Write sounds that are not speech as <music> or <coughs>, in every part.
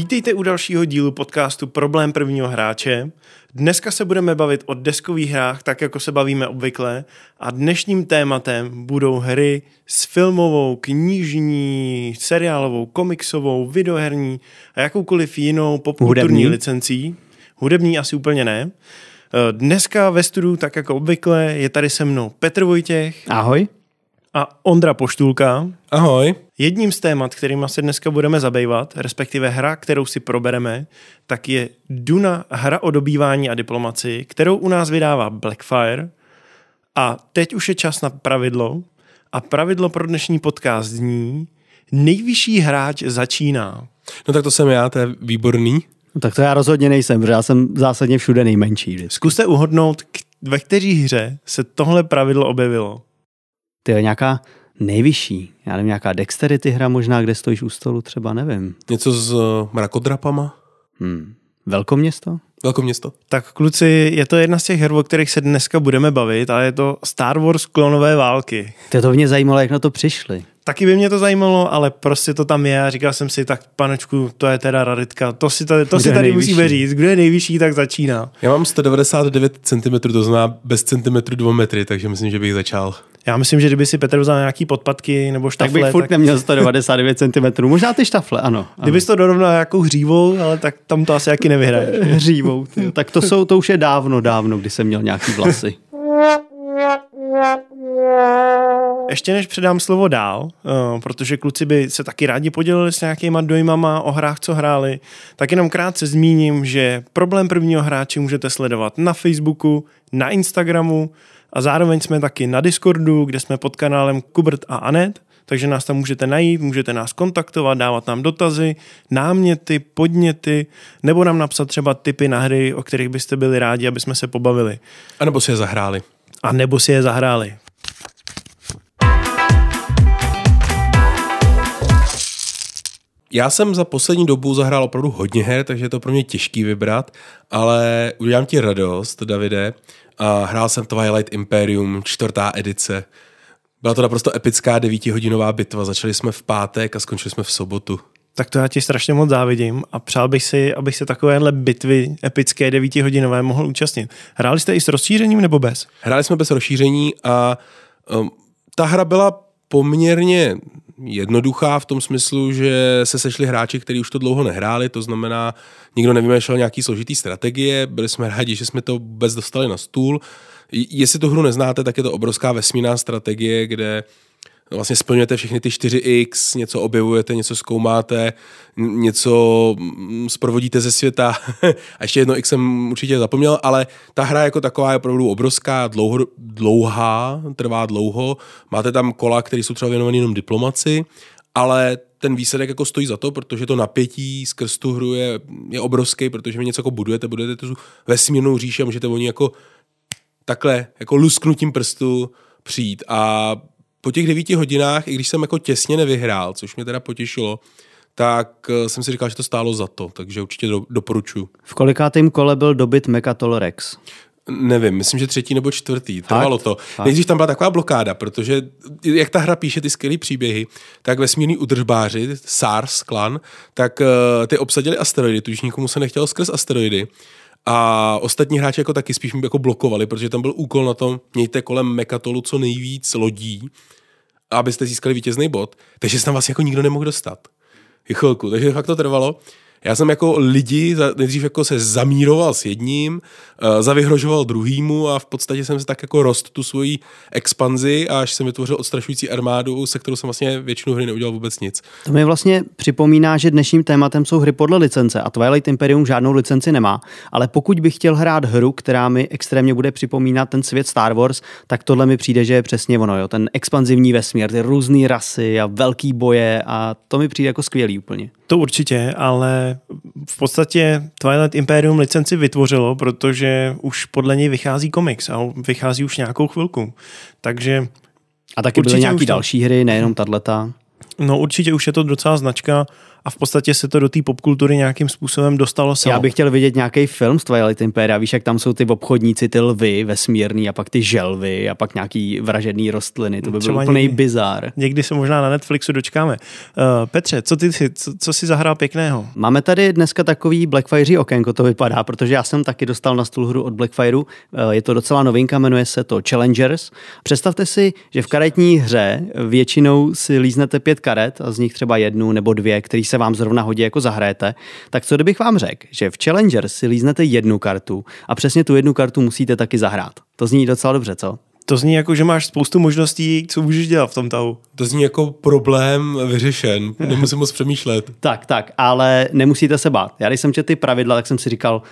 Vítejte u dalšího dílu podcastu Problém prvního hráče. Dneska se budeme bavit o deskových hrách, tak jako se bavíme obvykle. A dnešním tématem budou hry s filmovou, knižní, seriálovou, komiksovou, videoherní a jakoukoliv jinou popkulturní Hudební. licencí. Hudební asi úplně ne. Eh, Dneska ve studiu, tak jako obvykle, je tady se mnou Petr Vojtěch Ahoj. a Ondra Poštulka. Ahoj. Jedním z témat, kterým se dneska budeme zabývat, respektive hra, kterou si probereme, tak je Duna, hra o dobývání a diplomaci, kterou u nás vydává Blackfire. A teď už je čas na pravidlo. A pravidlo pro dnešní podcast zní nejvyšší hráč začíná. No tak to jsem já, to je výborný. No, tak to já rozhodně nejsem, protože já jsem zásadně všude nejmenší. vždycky. Zkuste uhodnout, ve které hře se tohle pravidlo objevilo. Ty je nějaká nejvyšší, já nevím, nějaká dexterity hra možná, kde stojíš u stolu, třeba nevím. Něco s uh, mrakodrapama. Hmm. Velkoměsto? Velkoměsto. Tak kluci, je to jedna z těch her, o kterých se dneska budeme bavit, a je to Star Wars klonové války. To, to mě zajímalo, jak na to přišli. Taky by mě to zajímalo, ale prostě to tam je a říkal jsem si, tak panečku, to je teda raritka, to si tady, to Kdo si tady nejvyšší? musíme říct, kdo je nejvyšší, tak začíná. Já mám 199 cm, to znamená bez centimetru 2 metry, takže myslím, že bych začal. Já myslím, že kdyby si Petr vzal nějaký podpatky nebo Tak štafle, bych furt tak, neměl 199 cm. Možná ty štafle, ano. ano. kdybys to dorovnal jako hřívou, ale tak tam to asi jaký nevyhraješ. <laughs> hřívou. Ty. Tak to, jsou, to už je dávno, dávno, kdy jsem měl nějaký vlasy. Ještě než předám slovo dál, uh, protože kluci by se taky rádi podělili s nějakýma dojmama o hrách, co hráli, tak jenom krátce zmíním, že problém prvního hráče můžete sledovat na Facebooku, na Instagramu a zároveň jsme taky na Discordu, kde jsme pod kanálem Kubert a Anet, takže nás tam můžete najít, můžete nás kontaktovat, dávat nám dotazy, náměty, podněty, nebo nám napsat třeba tipy na hry, o kterých byste byli rádi, aby jsme se pobavili. A nebo si je zahráli. A nebo si je zahráli. Já jsem za poslední dobu zahrál opravdu hodně her, takže je to pro mě těžký vybrat, ale udělám ti radost, Davide. A hrál jsem Twilight Imperium, čtvrtá edice. Byla to naprosto epická devítihodinová bitva. Začali jsme v pátek a skončili jsme v sobotu. Tak to já ti strašně moc závidím a přál bych si, abych se takovéhle bitvy epické devítihodinové mohl účastnit. Hráli jste i s rozšířením nebo bez? Hráli jsme bez rozšíření a um, ta hra byla poměrně jednoduchá v tom smyslu, že se sešli hráči, kteří už to dlouho nehráli, to znamená, nikdo nevymýšlel nějaký složitý strategie, byli jsme rádi, že jsme to vůbec dostali na stůl. Jestli tu hru neznáte, tak je to obrovská vesmírná strategie, kde vlastně splňujete všechny ty 4x, něco objevujete, něco zkoumáte, něco mm, zprovodíte ze světa. <laughs> A ještě jedno x jsem určitě zapomněl, ale ta hra jako taková je opravdu obrovská, dlouho, dlouhá, trvá dlouho. Máte tam kola, které jsou třeba věnované jenom diplomaci, ale ten výsledek jako stojí za to, protože to napětí skrz tu hru je, je obrovský, protože vy něco jako budujete, budujete tu vesmírnou říši a můžete ní jako takhle jako lusknutím prstu přijít. A po těch devíti hodinách, i když jsem jako těsně nevyhrál, což mě teda potěšilo, tak eh, jsem si říkal, že to stálo za to, takže určitě do, doporučuji. V kolikátém kole byl dobyt Mechatol Rex? Nevím, myslím, že třetí nebo čtvrtý. Trvalo to. Fakt? Nejdřív tam byla taková blokáda, protože jak ta hra píše ty skvělé příběhy, tak vesmírní udržbáři, SARS klan, tak eh, ty obsadili asteroidy, tudíž nikomu se nechtělo skrz asteroidy. A ostatní hráči jako taky spíš jako blokovali, protože tam byl úkol na tom, mějte kolem Mekatolu co nejvíc lodí, abyste získali vítězný bod, takže se tam vlastně jako nikdo nemohl dostat. Chvilku, takže fakt to trvalo. Já jsem jako lidi nejdřív jako se zamíroval s jedním, uh, zavyhrožoval druhýmu a v podstatě jsem se tak jako rost tu svoji expanzi, až jsem vytvořil odstrašující armádu, se kterou jsem vlastně většinu hry neudělal vůbec nic. To mi vlastně připomíná, že dnešním tématem jsou hry podle licence a Twilight Imperium žádnou licenci nemá, ale pokud bych chtěl hrát hru, která mi extrémně bude připomínat ten svět Star Wars, tak tohle mi přijde, že je přesně ono, jo? ten expanzivní vesmír, ty různé rasy a velký boje a to mi přijde jako skvělý úplně. To určitě, ale v podstatě Twilight Imperium licenci vytvořilo, protože už podle něj vychází komiks a vychází už nějakou chvilku. Takže A taky Určitě byly to- další hry, nejenom tato. No určitě už je to docela značka a v podstatě se to do té popkultury nějakým způsobem dostalo samo. Já bych chtěl vidět nějaký film z Twilight Impera, víš, jak tam jsou ty obchodníci, ty lvy vesmírný a pak ty želvy a pak nějaký vražedný rostliny. To by byl úplný bizár. Někdy se možná na Netflixu dočkáme. Uh, Petře, co ty si, co, co si zahrál pěkného? Máme tady dneska takový Blackfire okénko, to vypadá, protože já jsem taky dostal na stůl hru od Blackfireu. Uh, je to docela novinka, jmenuje se to Challengers. Představte si, že v karetní hře většinou si líznete pět karet a z nich třeba jednu nebo dvě, který se vám zrovna hodí jako zahrajete. Tak co kdybych vám řekl, že v Challengers si líznete jednu kartu a přesně tu jednu kartu musíte taky zahrát. To zní docela dobře, co? To zní jako, že máš spoustu možností, co můžeš dělat v tom tahu. To zní jako problém vyřešen, <laughs> nemusím moc přemýšlet. tak, tak, ale nemusíte se bát. Já když jsem četl ty pravidla, tak jsem si říkal,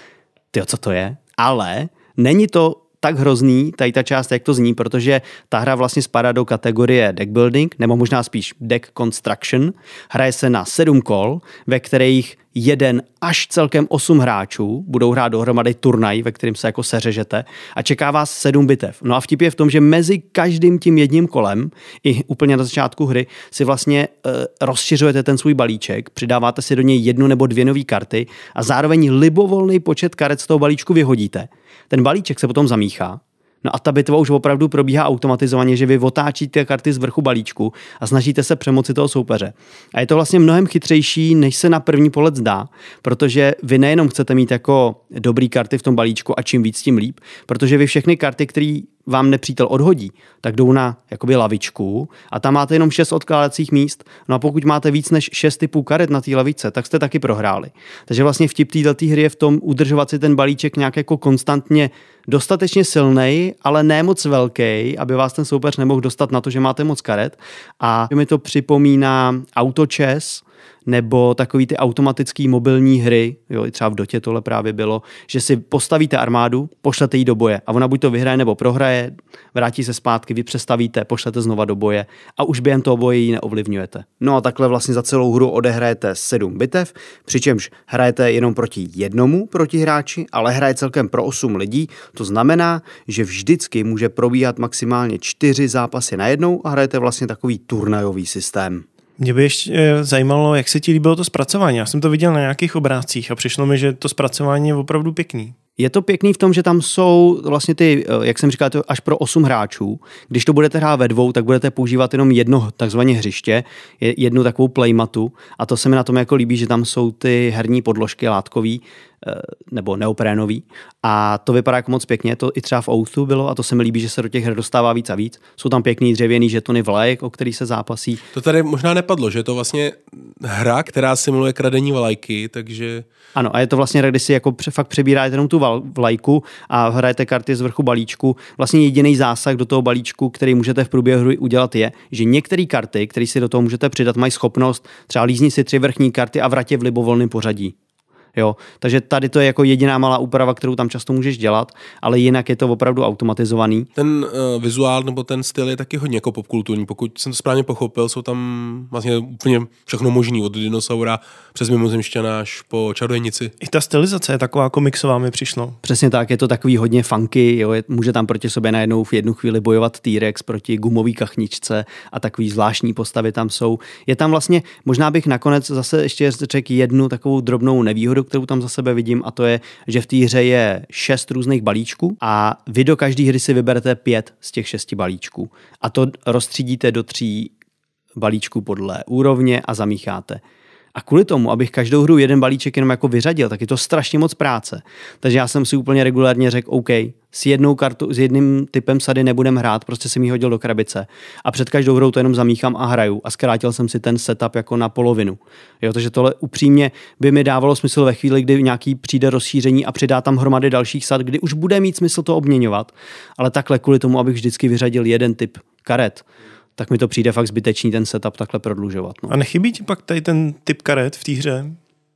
ty co to je? Ale není to tak hrozný, tady ta část, jak to zní, protože ta hra vlastně spadá do kategorie deck building, nebo možná spíš deck construction. Hraje se na sedm kol, ve kterých jeden až celkem osm hráčů budou hrát dohromady turnaj, ve kterým se jako seřežete a čeká vás sedm bitev. No a vtip je v tom, že mezi každým tím jedním kolem, i úplně na začátku hry, si vlastně e, rozšiřujete ten svůj balíček, přidáváte si do něj jednu nebo dvě nové karty a zároveň libovolný počet karet z toho balíčku vyhodíte. Ten balíček se potom zamíchá No a ta bitva už opravdu probíhá automatizovaně, že vy otáčíte karty z vrchu balíčku a snažíte se přemoci toho soupeře. A je to vlastně mnohem chytřejší, než se na první pohled zdá, protože vy nejenom chcete mít jako dobrý karty v tom balíčku a čím víc, tím líp, protože vy všechny karty, které vám nepřítel odhodí, tak jdou na jakoby lavičku a tam máte jenom šest odkládacích míst. No a pokud máte víc než šest typů karet na té lavice, tak jste taky prohráli. Takže vlastně vtip této hry je v tom udržovat si ten balíček nějak jako konstantně dostatečně silný, ale ne moc velký, aby vás ten soupeř nemohl dostat na to, že máte moc karet. A mi to připomíná autočes, nebo takový ty automatický mobilní hry, jo, i třeba v Dotě tohle právě bylo, že si postavíte armádu, pošlete ji do boje a ona buď to vyhraje nebo prohraje, vrátí se zpátky, vy přestavíte, pošlete znova do boje a už během toho boje ji neovlivňujete. No a takhle vlastně za celou hru odehrajete sedm bitev, přičemž hrajete jenom proti jednomu protihráči, ale hraje celkem pro osm lidí, to znamená, že vždycky může probíhat maximálně čtyři zápasy najednou a hrajete vlastně takový turnajový systém. Mě by ještě eh, zajímalo, jak se ti líbilo to zpracování. Já jsem to viděl na nějakých obrázcích a přišlo mi, že to zpracování je opravdu pěkný. Je to pěkný v tom, že tam jsou vlastně ty, eh, jak jsem říkal, až pro 8 hráčů. Když to budete hrát ve dvou, tak budete používat jenom jedno takzvané hřiště, jednu takovou playmatu a to se mi na tom jako líbí, že tam jsou ty herní podložky látkový, nebo neoprénový. A to vypadá jako moc pěkně, to i třeba v Outhu bylo a to se mi líbí, že se do těch her dostává víc a víc. Jsou tam pěkný dřevěný žetony vlajek, o který se zápasí. To tady možná nepadlo, že je to vlastně hra, která simuluje kradení vlajky, takže... Ano, a je to vlastně hra, kdy si jako fakt přebíráte jenom tu vlajku a hrajete karty z vrchu balíčku. Vlastně jediný zásah do toho balíčku, který můžete v průběhu hry udělat, je, že některé karty, které si do toho můžete přidat, mají schopnost třeba lízni si tři vrchní karty a vratě v libovolném pořadí. Jo? Takže tady to je jako jediná malá úprava, kterou tam často můžeš dělat, ale jinak je to opravdu automatizovaný. Ten uh, vizuál nebo ten styl je taky hodně jako popkulturní. Pokud jsem to správně pochopil, jsou tam vlastně úplně všechno možný, od dinosaura přes mimozemšťana až po čarodějnici. I ta stylizace je taková komiksová mi přišlo. Přesně tak, je to takový hodně funky, jo? Je, může tam proti sobě najednou v jednu chvíli bojovat T-Rex proti gumový kachničce a takový zvláštní postavy tam jsou. Je tam vlastně, možná bych nakonec zase ještě řekl jednu takovou drobnou nevýhodu, kterou tam za sebe vidím, a to je, že v té hře je šest různých balíčků a vy do každé hry si vyberete pět z těch šesti balíčků. A to rozstřídíte do tří balíčků podle úrovně a zamícháte. A kvůli tomu, abych každou hru jeden balíček jenom jako vyřadil, tak je to strašně moc práce. Takže já jsem si úplně regulárně řekl, OK, s jednou kartu, s jedním typem sady nebudem hrát, prostě jsem ji hodil do krabice. A před každou hrou to jenom zamíchám a hraju. A zkrátil jsem si ten setup jako na polovinu. Jo, takže tohle upřímně by mi dávalo smysl ve chvíli, kdy nějaký přijde rozšíření a přidá tam hromady dalších sad, kdy už bude mít smysl to obměňovat. Ale takhle kvůli tomu, abych vždycky vyřadil jeden typ karet, tak mi to přijde fakt zbytečný ten setup takhle prodlužovat. No. A nechybí ti pak tady ten typ karet v té hře?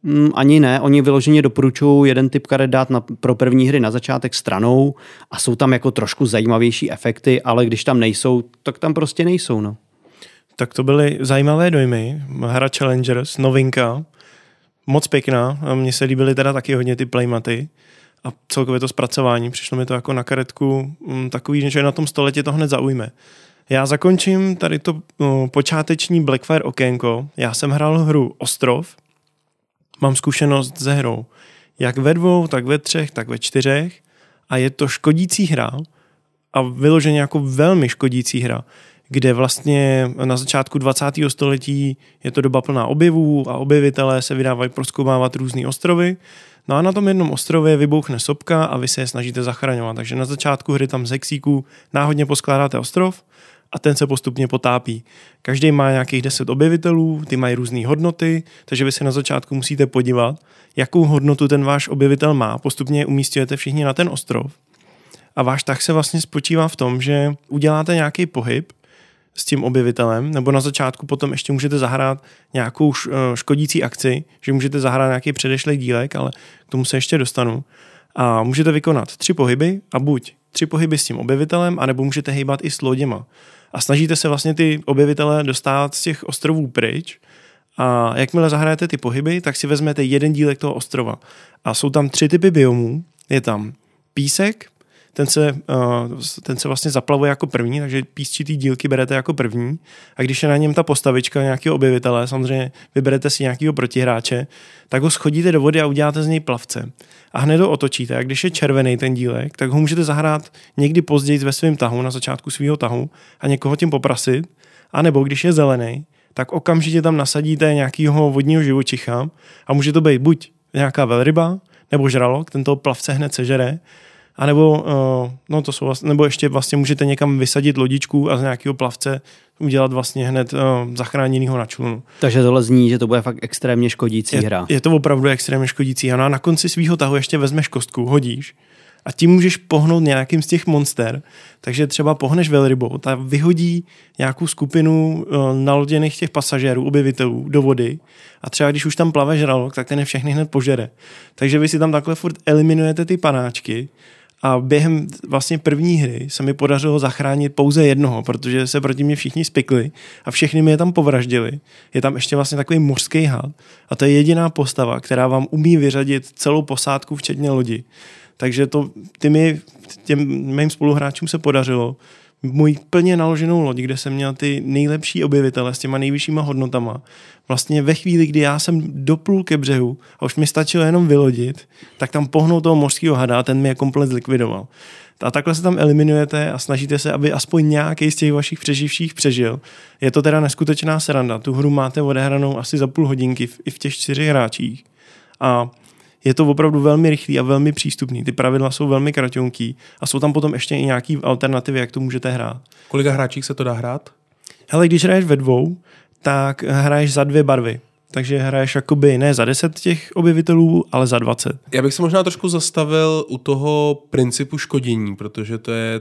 Mm, ani ne, oni vyloženě doporučují jeden typ karet dát na, pro první hry na začátek stranou a jsou tam jako trošku zajímavější efekty, ale když tam nejsou, tak tam prostě nejsou. No. Tak to byly zajímavé dojmy. Hra Challengers, novinka, moc pěkná. Mně se líbily teda taky hodně ty playmaty a celkově to zpracování. Přišlo mi to jako na karetku mm, takový, že na tom stole tě to hned zaujme. Já zakončím tady to no, počáteční Blackfire okénko. Já jsem hrál hru Ostrov mám zkušenost ze hrou. Jak ve dvou, tak ve třech, tak ve čtyřech. A je to škodící hra a vyloženě jako velmi škodící hra, kde vlastně na začátku 20. století je to doba plná objevů a objevitelé se vydávají proskoumávat různé ostrovy. No a na tom jednom ostrově vybouchne sopka a vy se je snažíte zachraňovat. Takže na začátku hry tam z hexíků náhodně poskládáte ostrov a ten se postupně potápí. Každý má nějakých 10 objevitelů, ty mají různé hodnoty, takže vy se na začátku musíte podívat, jakou hodnotu ten váš objevitel má. Postupně je umístujete všichni na ten ostrov. A váš tak se vlastně spočívá v tom, že uděláte nějaký pohyb s tím objevitelem, nebo na začátku potom ještě můžete zahrát nějakou eh, škodící akci, že můžete zahrát nějaký předešlý dílek, ale k tomu se ještě dostanu. A můžete vykonat tři pohyby a buď tři pohyby s tím objevitelem, anebo můžete hýbat i s loděma a snažíte se vlastně ty objevitele dostat z těch ostrovů pryč a jakmile zahrajete ty pohyby, tak si vezmete jeden dílek toho ostrova. A jsou tam tři typy biomů. Je tam písek, ten se, uh, ten se vlastně zaplavuje jako první, takže písčitý dílky berete jako první a když je na něm ta postavička nějakého objevitele, samozřejmě vyberete si nějakého protihráče, tak ho schodíte do vody a uděláte z něj plavce. A hned ho otočíte. A když je červený ten dílek, tak ho můžete zahrát někdy později ve svém tahu, na začátku svého tahu a někoho tím poprasit. A nebo když je zelený, tak okamžitě tam nasadíte nějakého vodního živočicha a může to být buď nějaká velryba, nebo žralok, ten toho plavce hned sežere, a nebo, uh, no to jsou vlastně, nebo ještě vlastně můžete někam vysadit lodičku a z nějakého plavce udělat vlastně hned uh, zachráněnýho na člunu. Takže tohle zní, že to bude fakt extrémně škodící je, hra. Je to opravdu extrémně škodící hra. No a na konci svého tahu ještě vezmeš kostku, hodíš a tím můžeš pohnout nějakým z těch monster. Takže třeba pohneš velrybou, ta vyhodí nějakou skupinu uh, naloděných těch pasažérů, objevitelů do vody a třeba když už tam plave žralok, tak ten je všechny hned požere. Takže vy si tam takhle furt eliminujete ty panáčky a během vlastně první hry se mi podařilo zachránit pouze jednoho, protože se proti mě všichni spikli a všechny mi je tam povraždili. Je tam ještě vlastně takový mořský had a to je jediná postava, která vám umí vyřadit celou posádku, včetně lodi. Takže to, ty mi, těm mým spoluhráčům se podařilo můj plně naloženou loď, kde jsem měl ty nejlepší objevitele s těma nejvyššíma hodnotama. Vlastně ve chvíli, kdy já jsem doplul ke břehu a už mi stačilo jenom vylodit, tak tam pohnout toho mořského hada a ten mě komplet zlikvidoval. A takhle se tam eliminujete a snažíte se, aby aspoň nějaký z těch vašich přeživších přežil. Je to teda neskutečná sranda. Tu hru máte odehranou asi za půl hodinky i v těch čtyřech hráčích. A je to opravdu velmi rychlý a velmi přístupný. Ty pravidla jsou velmi kratonký a jsou tam potom ještě i nějaký alternativy, jak to můžete hrát. Kolika hráčích se to dá hrát? Hele, když hraješ ve dvou, tak hraješ za dvě barvy. Takže hraješ jakoby ne za 10 těch objevitelů, ale za 20. Já bych se možná trošku zastavil u toho principu škodění, protože to je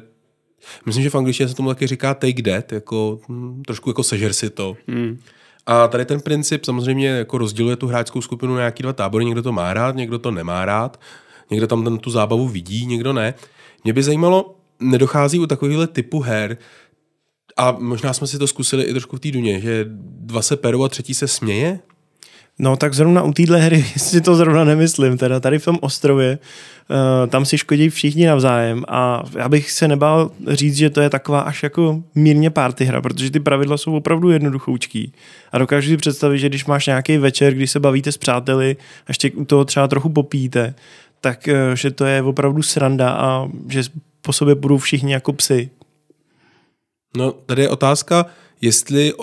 Myslím, že v angličtině se tomu taky říká take that, jako, hm, trošku jako sežer si to. Hmm. A tady ten princip samozřejmě jako rozděluje tu hráčskou skupinu na nějaký dva tábory. Někdo to má rád, někdo to nemá rád, někdo tam ten, tu zábavu vidí, někdo ne. Mě by zajímalo, nedochází u takovýchhle typu her, a možná jsme si to zkusili i trošku v té duně, že dva se perou a třetí se směje? No tak zrovna u téhle hry <laughs> si to zrovna nemyslím. Teda tady v tom ostrově, uh, tam si škodí všichni navzájem a já bych se nebál říct, že to je taková až jako mírně party hra, protože ty pravidla jsou opravdu jednoduchoučký. A dokážu si představit, že když máš nějaký večer, kdy se bavíte s přáteli, a ještě u toho třeba trochu popíte, tak uh, že to je opravdu sranda a že po sobě budou všichni jako psy. No, tady je otázka, jestli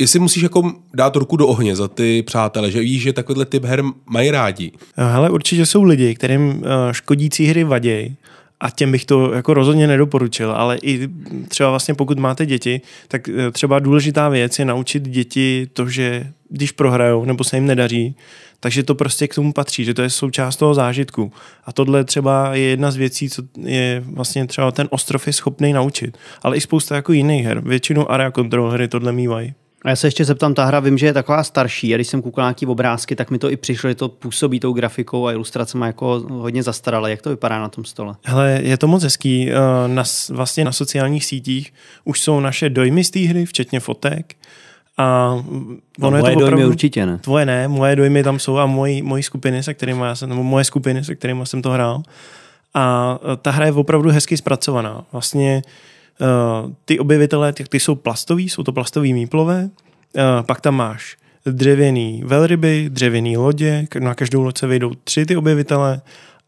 jestli musíš jako dát ruku do ohně za ty přátele, že víš, že takovýhle typ her mají rádi. Ale určitě jsou lidi, kterým eh, škodící hry vadějí a těm bych to jako rozhodně nedoporučil, ale i třeba vlastně pokud máte děti, tak eh, třeba důležitá věc je naučit děti to, že když prohrajou nebo se jim nedaří, takže to prostě k tomu patří, že to je součást toho zážitku. A tohle třeba je jedna z věcí, co je vlastně třeba ten ostrov je schopný naučit. Ale i spousta jako jiných her. Většinou area control hry tohle mývají. A já se ještě zeptám, ta hra vím, že je taková starší a když jsem koukal nějaký obrázky, tak mi to i přišlo, že to působí tou grafikou a ilustracemi jako hodně zastaralé. Jak to vypadá na tom stole? Hele, je to moc hezký. Eh, na, vlastně na sociálních sítích už jsou naše dojmy z té hry, včetně fotek. A no, ono moje je to opravdu, dojmy určitě ne. Tvoje ne, moje dojmy tam jsou a moji, moji skupiny, se kterými já jsem, nebo moje skupiny, se kterými jsem to hrál. A eh, ta hra je opravdu hezky zpracovaná. Vlastně Uh, ty objevitelé, ty, ty jsou plastový, jsou to plastový míplové, uh, pak tam máš dřevěný velryby, dřevěný lodě, na každou loď se vejdou tři ty objevitele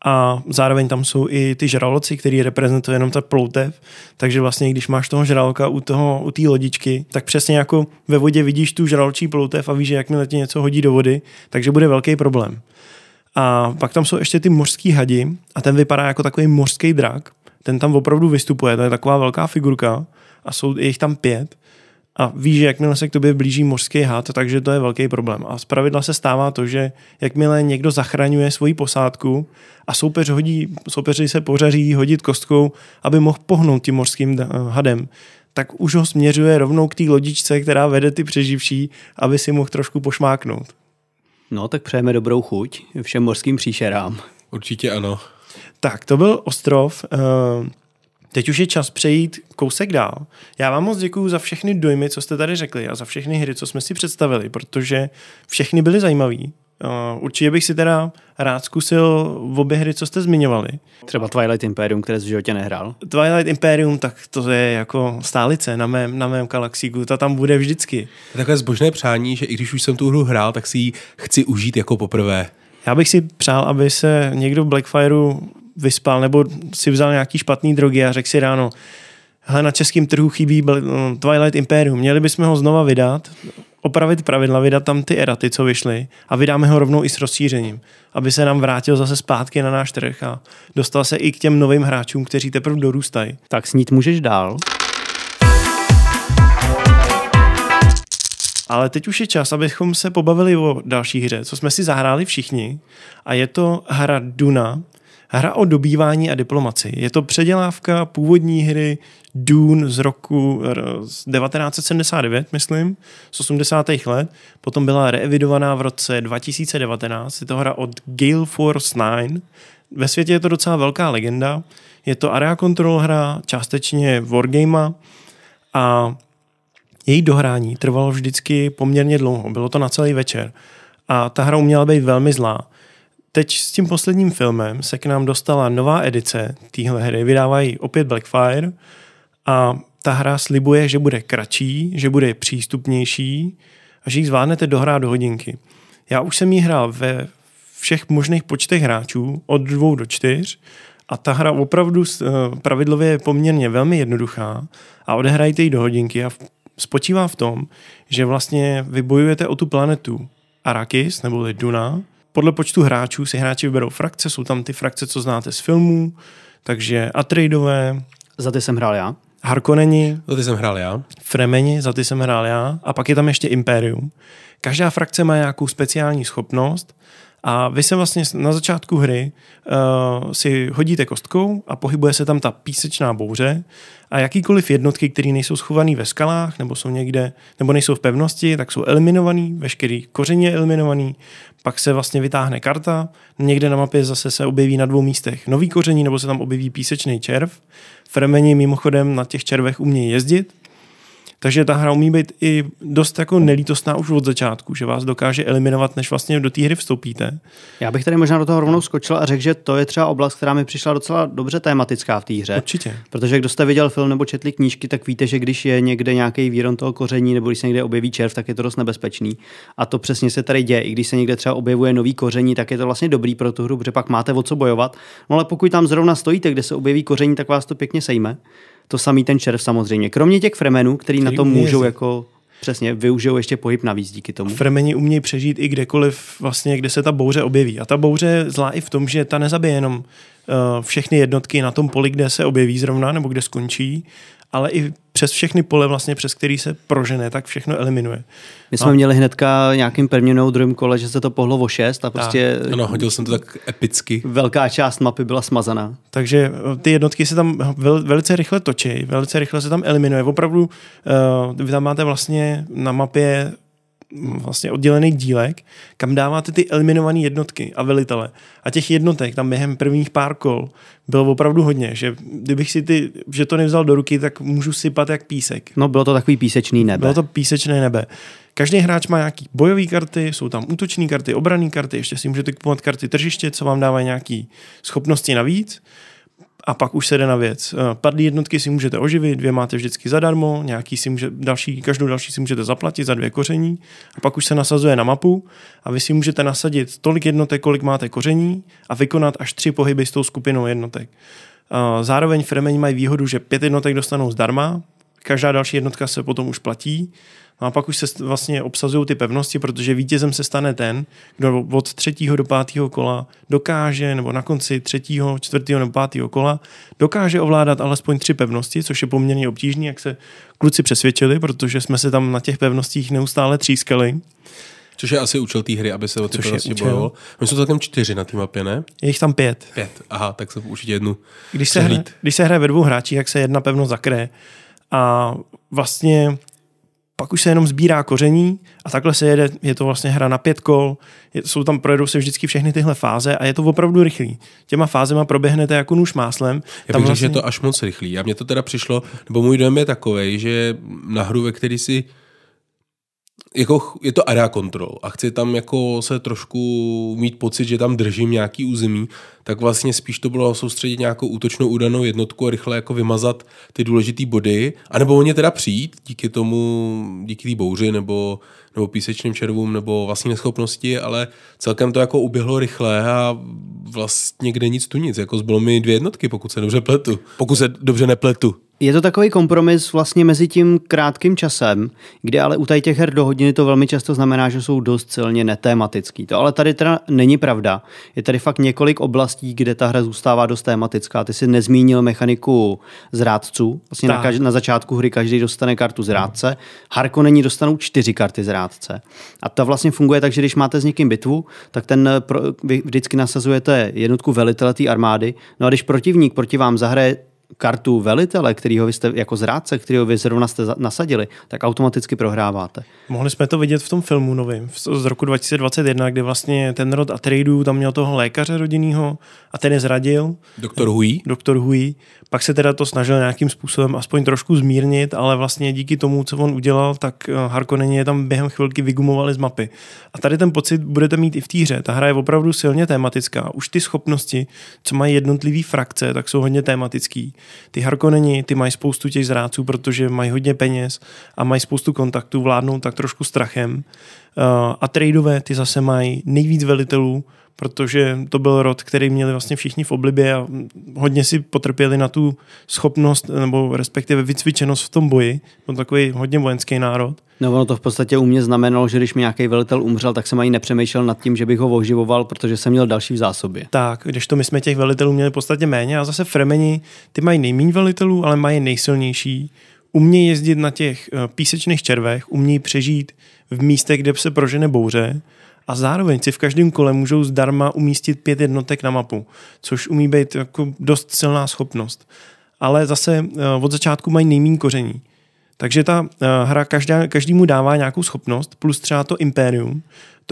a zároveň tam jsou i ty žraloci, který reprezentuje jenom ta ploutev, takže vlastně když máš toho žraloka u toho, u té lodičky, tak přesně jako ve vodě vidíš tu žraločí ploutev a víš, že jakmile ti něco hodí do vody, takže bude velký problém. A pak tam jsou ještě ty mořský hadi a ten vypadá jako takový mořský drak. Ten tam opravdu vystupuje, to je taková velká figurka a jsou jich tam pět a víš, že jakmile se k tobě blíží mořský had, takže to je velký problém. A zpravidla se stává to, že jakmile někdo zachraňuje svoji posádku a soupeř hodí, soupeři se pořaří hodit kostkou, aby mohl pohnout tím mořským hadem, tak už ho směřuje rovnou k té lodičce, která vede ty přeživší, aby si mohl trošku pošmáknout. No, tak přejeme dobrou chuť všem mořským příšerám. Určitě ano. Tak, to byl ostrov. Uh, Teď už je čas přejít kousek dál. Já vám moc děkuji za všechny dojmy, co jste tady řekli a za všechny hry, co jsme si představili, protože všechny byly zajímavé. Uh, určitě bych si teda rád zkusil v obě hry, co jste zmiňovali. Třeba Twilight Imperium, které v životě nehrál. Twilight Imperium, tak to je jako stálice na mém, na mém galaxíku, ta tam bude vždycky. Takové zbožné přání, že i když už jsem tu hru hrál, tak si ji chci užít jako poprvé. Já bych si přál, aby se někdo v Blackfireu vyspal nebo si vzal nějaký špatný drogy a řekl si ráno, hele, na českém trhu chybí Twilight Imperium, měli bychom ho znova vydat, opravit pravidla, vydat tam ty eraty, co vyšly a vydáme ho rovnou i s rozšířením, aby se nám vrátil zase zpátky na náš trh a dostal se i k těm novým hráčům, kteří teprve dorůstají. Tak snít můžeš dál. Ale teď už je čas, abychom se pobavili o další hře, co jsme si zahráli všichni. A je to hra Duna, Hra o dobývání a diplomaci. Je to předělávka původní hry Dune z roku z 1979, myslím, z 80. let. Potom byla reevidovaná v roce 2019. Je to hra od Gale Force 9. Ve světě je to docela velká legenda. Je to area control hra, částečně wargame a její dohrání trvalo vždycky poměrně dlouho. Bylo to na celý večer. A ta hra uměla být velmi zlá. Teď s tím posledním filmem se k nám dostala nová edice téhle hry. Vydávají opět Blackfire a ta hra slibuje, že bude kratší, že bude přístupnější a že ji zvládnete dohrát do hodinky. Já už jsem ji hrál ve všech možných počtech hráčů, od dvou do čtyř, a ta hra opravdu eh, pravidlově je poměrně velmi jednoduchá a odehrajte ji do hodinky a spočívá v tom, že vlastně vybojujete o tu planetu Arrakis, nebo Duna, podle počtu hráčů si hráči vyberou frakce, jsou tam ty frakce, co znáte z filmů, takže Atreidové. Za ty jsem hrál já. Harkoneni. Za ty jsem hrál já. Fremeni, za ty jsem hrál já. A pak je tam ještě Imperium. Každá frakce má nějakou speciální schopnost a vy se vlastně na začátku hry uh, si hodíte kostkou a pohybuje se tam ta písečná bouře a jakýkoliv jednotky, které nejsou schované ve skalách nebo jsou někde, nebo nejsou v pevnosti, tak jsou eliminovaný, veškerý koření je eliminovaný, pak se vlastně vytáhne karta, někde na mapě zase se objeví na dvou místech nový koření nebo se tam objeví písečný červ. Fremeni mimochodem na těch červech umějí jezdit, takže ta hra umí být i dost jako nelítostná už od začátku, že vás dokáže eliminovat, než vlastně do té hry vstoupíte. Já bych tady možná do toho rovnou skočil a řekl, že to je třeba oblast, která mi přišla docela dobře tématická v té hře. Určitě. Protože kdo jste viděl film nebo četli knížky, tak víte, že když je někde nějaký výron toho koření nebo když se někde objeví červ, tak je to dost nebezpečný. A to přesně se tady děje. I když se někde třeba objevuje nový koření, tak je to vlastně dobrý pro tu hru, protože pak máte o co bojovat. No ale pokud tam zrovna stojíte, kde se objeví koření, tak vás to pěkně sejme. To samý ten červ samozřejmě. Kromě těch fremenů, který, který na tom můžou jezdit. jako Přesně, využijou ještě pohyb navíc díky tomu. Fremeni umějí přežít i kdekoliv, vlastně, kde se ta bouře objeví. A ta bouře zlá i v tom, že ta nezabije jenom uh, všechny jednotky na tom poli, kde se objeví zrovna, nebo kde skončí, ale i přes všechny pole, vlastně, přes který se prožene, tak všechno eliminuje. My jsme a... měli hnedka nějakým prvním druhém kole, že se to pohlo o šest a prostě... A... Ano, hodil jsem to tak epicky. Velká část mapy byla smazaná. Takže eh, ty jednotky se tam vel, velice rychle točí, velice rychle se tam eliminuje. Opravdu uh, vy tam máte vlastně na mapě vlastně oddělený dílek, kam dáváte ty eliminované jednotky a velitele. A těch jednotek tam během prvních pár kol bylo opravdu hodně, že kdybych si ty, že to nevzal do ruky, tak můžu sypat jak písek. No bylo to takový písečný nebe. Bylo to písečné nebe. Každý hráč má nějaký bojové karty, jsou tam útoční karty, obrané karty, ještě si můžete kupovat karty tržiště, co vám dávají nějaké schopnosti navíc. A pak už se jde na věc. Eh, padlý jednotky si můžete oživit, dvě máte vždycky zadarmo, nějaký si může, další, každou další si můžete zaplatit za dvě koření a pak už se nasazuje na mapu a vy si můžete nasadit tolik jednotek, kolik máte koření a vykonat až tři pohyby s tou skupinou jednotek. Eh, zároveň Fremeň mají výhodu, že pět jednotek dostanou zdarma, každá další jednotka se potom už platí No a pak už se vlastně obsazují ty pevnosti, protože vítězem se stane ten, kdo od třetího do pátého kola dokáže, nebo na konci třetího, čtvrtého nebo pátého kola, dokáže ovládat alespoň tři pevnosti, což je poměrně obtížné, jak se kluci přesvědčili, protože jsme se tam na těch pevnostích neustále třískali. Což je asi účel té hry, aby se o ty pevnosti bojovalo. Oni jsou celkem čtyři na té mapě, ne? Je jich tam pět. Pět, aha, tak se určitě jednu když se, hraje, když se hraje ve dvou hráčích, jak se jedna pevnost zakryje. A vlastně pak už se jenom sbírá koření a takhle se jede, je to vlastně hra na pět kol, je, jsou tam, projedou se vždycky všechny tyhle fáze a je to opravdu rychlý. Těma fázema proběhnete jako nůž máslem. Já bych vlastně... že je to až moc rychlý. A mně to teda přišlo, nebo můj dojem je takový, že na hru, ve který si jako je to area control a chci tam jako se trošku mít pocit, že tam držím nějaký území, tak vlastně spíš to bylo soustředit nějakou útočnou údanou jednotku a rychle jako vymazat ty důležité body, anebo o ně teda přijít díky tomu, díky té bouři nebo, nebo písečným červům nebo vlastní neschopnosti, ale celkem to jako uběhlo rychle a vlastně kde nic tu nic, jako zbylo mi dvě jednotky, pokud se dobře pletu, pokud se dobře nepletu. Je to takový kompromis vlastně mezi tím krátkým časem, kde ale u těch her do hodiny to velmi často znamená, že jsou dost silně netématický. To ale tady teda není pravda. Je tady fakt několik oblastí, kde ta hra zůstává dost tématická. Ty jsi nezmínil mechaniku zrádců. Vlastně na, kaž- na začátku hry každý dostane kartu zrádce. Harkonení dostanou čtyři karty zrádce. A ta vlastně funguje tak, že když máte s někým bitvu, tak ten pro, vy vždycky nasazujete jednotku velitele té armády. No a když protivník proti vám zahraje kartu velitele, kterýho vy jste jako zrádce, kterýho vy zrovna jste nasadili, tak automaticky prohráváte. Mohli jsme to vidět v tom filmu novým z roku 2021, kdy vlastně ten rod Atreidu tam měl toho lékaře rodinného a ten je zradil. Doktor Hui. Doktor Hui. Pak se teda to snažil nějakým způsobem aspoň trošku zmírnit, ale vlastně díky tomu, co on udělal, tak eh, Harkonneni je tam během chvilky vygumovali z mapy. A tady ten pocit budete mít i v té hře. Ta hra je opravdu silně tématická. Už ty schopnosti, co mají jednotlivé frakce, tak jsou hodně tématický. Ty Harkonneni, ty mají spoustu těch zrádců, protože mají hodně peněz a mají spoustu kontaktů, vládnou tak trošku strachem. Uh, a tradeové, ty zase mají nejvíc velitelů, protože to byl rod, který měli vlastně všichni v oblibě a hodně si potrpěli na tu schopnost nebo respektive vycvičenost v tom boji. Byl takový hodně vojenský národ. No ono to v podstatě u mě znamenalo, že když mi nějaký velitel umřel, tak jsem ani nepřemýšlel nad tím, že bych ho oživoval, protože jsem měl další v zásobě. Tak, když to my jsme těch velitelů měli v podstatě méně a zase Fremeni, ty mají nejméně velitelů, ale mají nejsilnější. Umějí jezdit na těch eh, písečných červech, umějí přežít v místech, kde se prožene bouře a zároveň si v každém kole můžou zdarma umístit pět jednotek na mapu, což umí být jako dost silná schopnost. Ale zase eh, od začátku mají nejméně koření. Takže ta eh, hra každému dává nějakou schopnost, plus třeba to Imperium,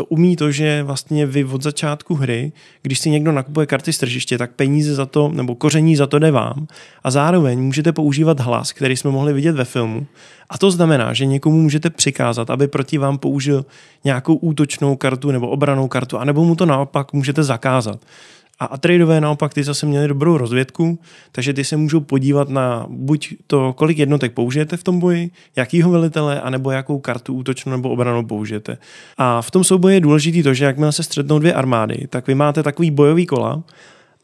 to umí to, že vlastně vy od začátku hry, když si někdo nakupuje karty z tržiště, tak peníze za to, nebo koření za to jde vám. A zároveň můžete používat hlas, který jsme mohli vidět ve filmu. A to znamená, že někomu můžete přikázat, aby proti vám použil nějakou útočnou kartu nebo obranou kartu, anebo mu to naopak můžete zakázat. A Atreidové naopak ty zase měli dobrou rozvědku, takže ty se můžou podívat na buď to, kolik jednotek použijete v tom boji, jakýho velitele, anebo jakou kartu útočnou nebo obranou použijete. A v tom souboji je důležité to, že jakmile se střetnou dvě armády, tak vy máte takový bojový kola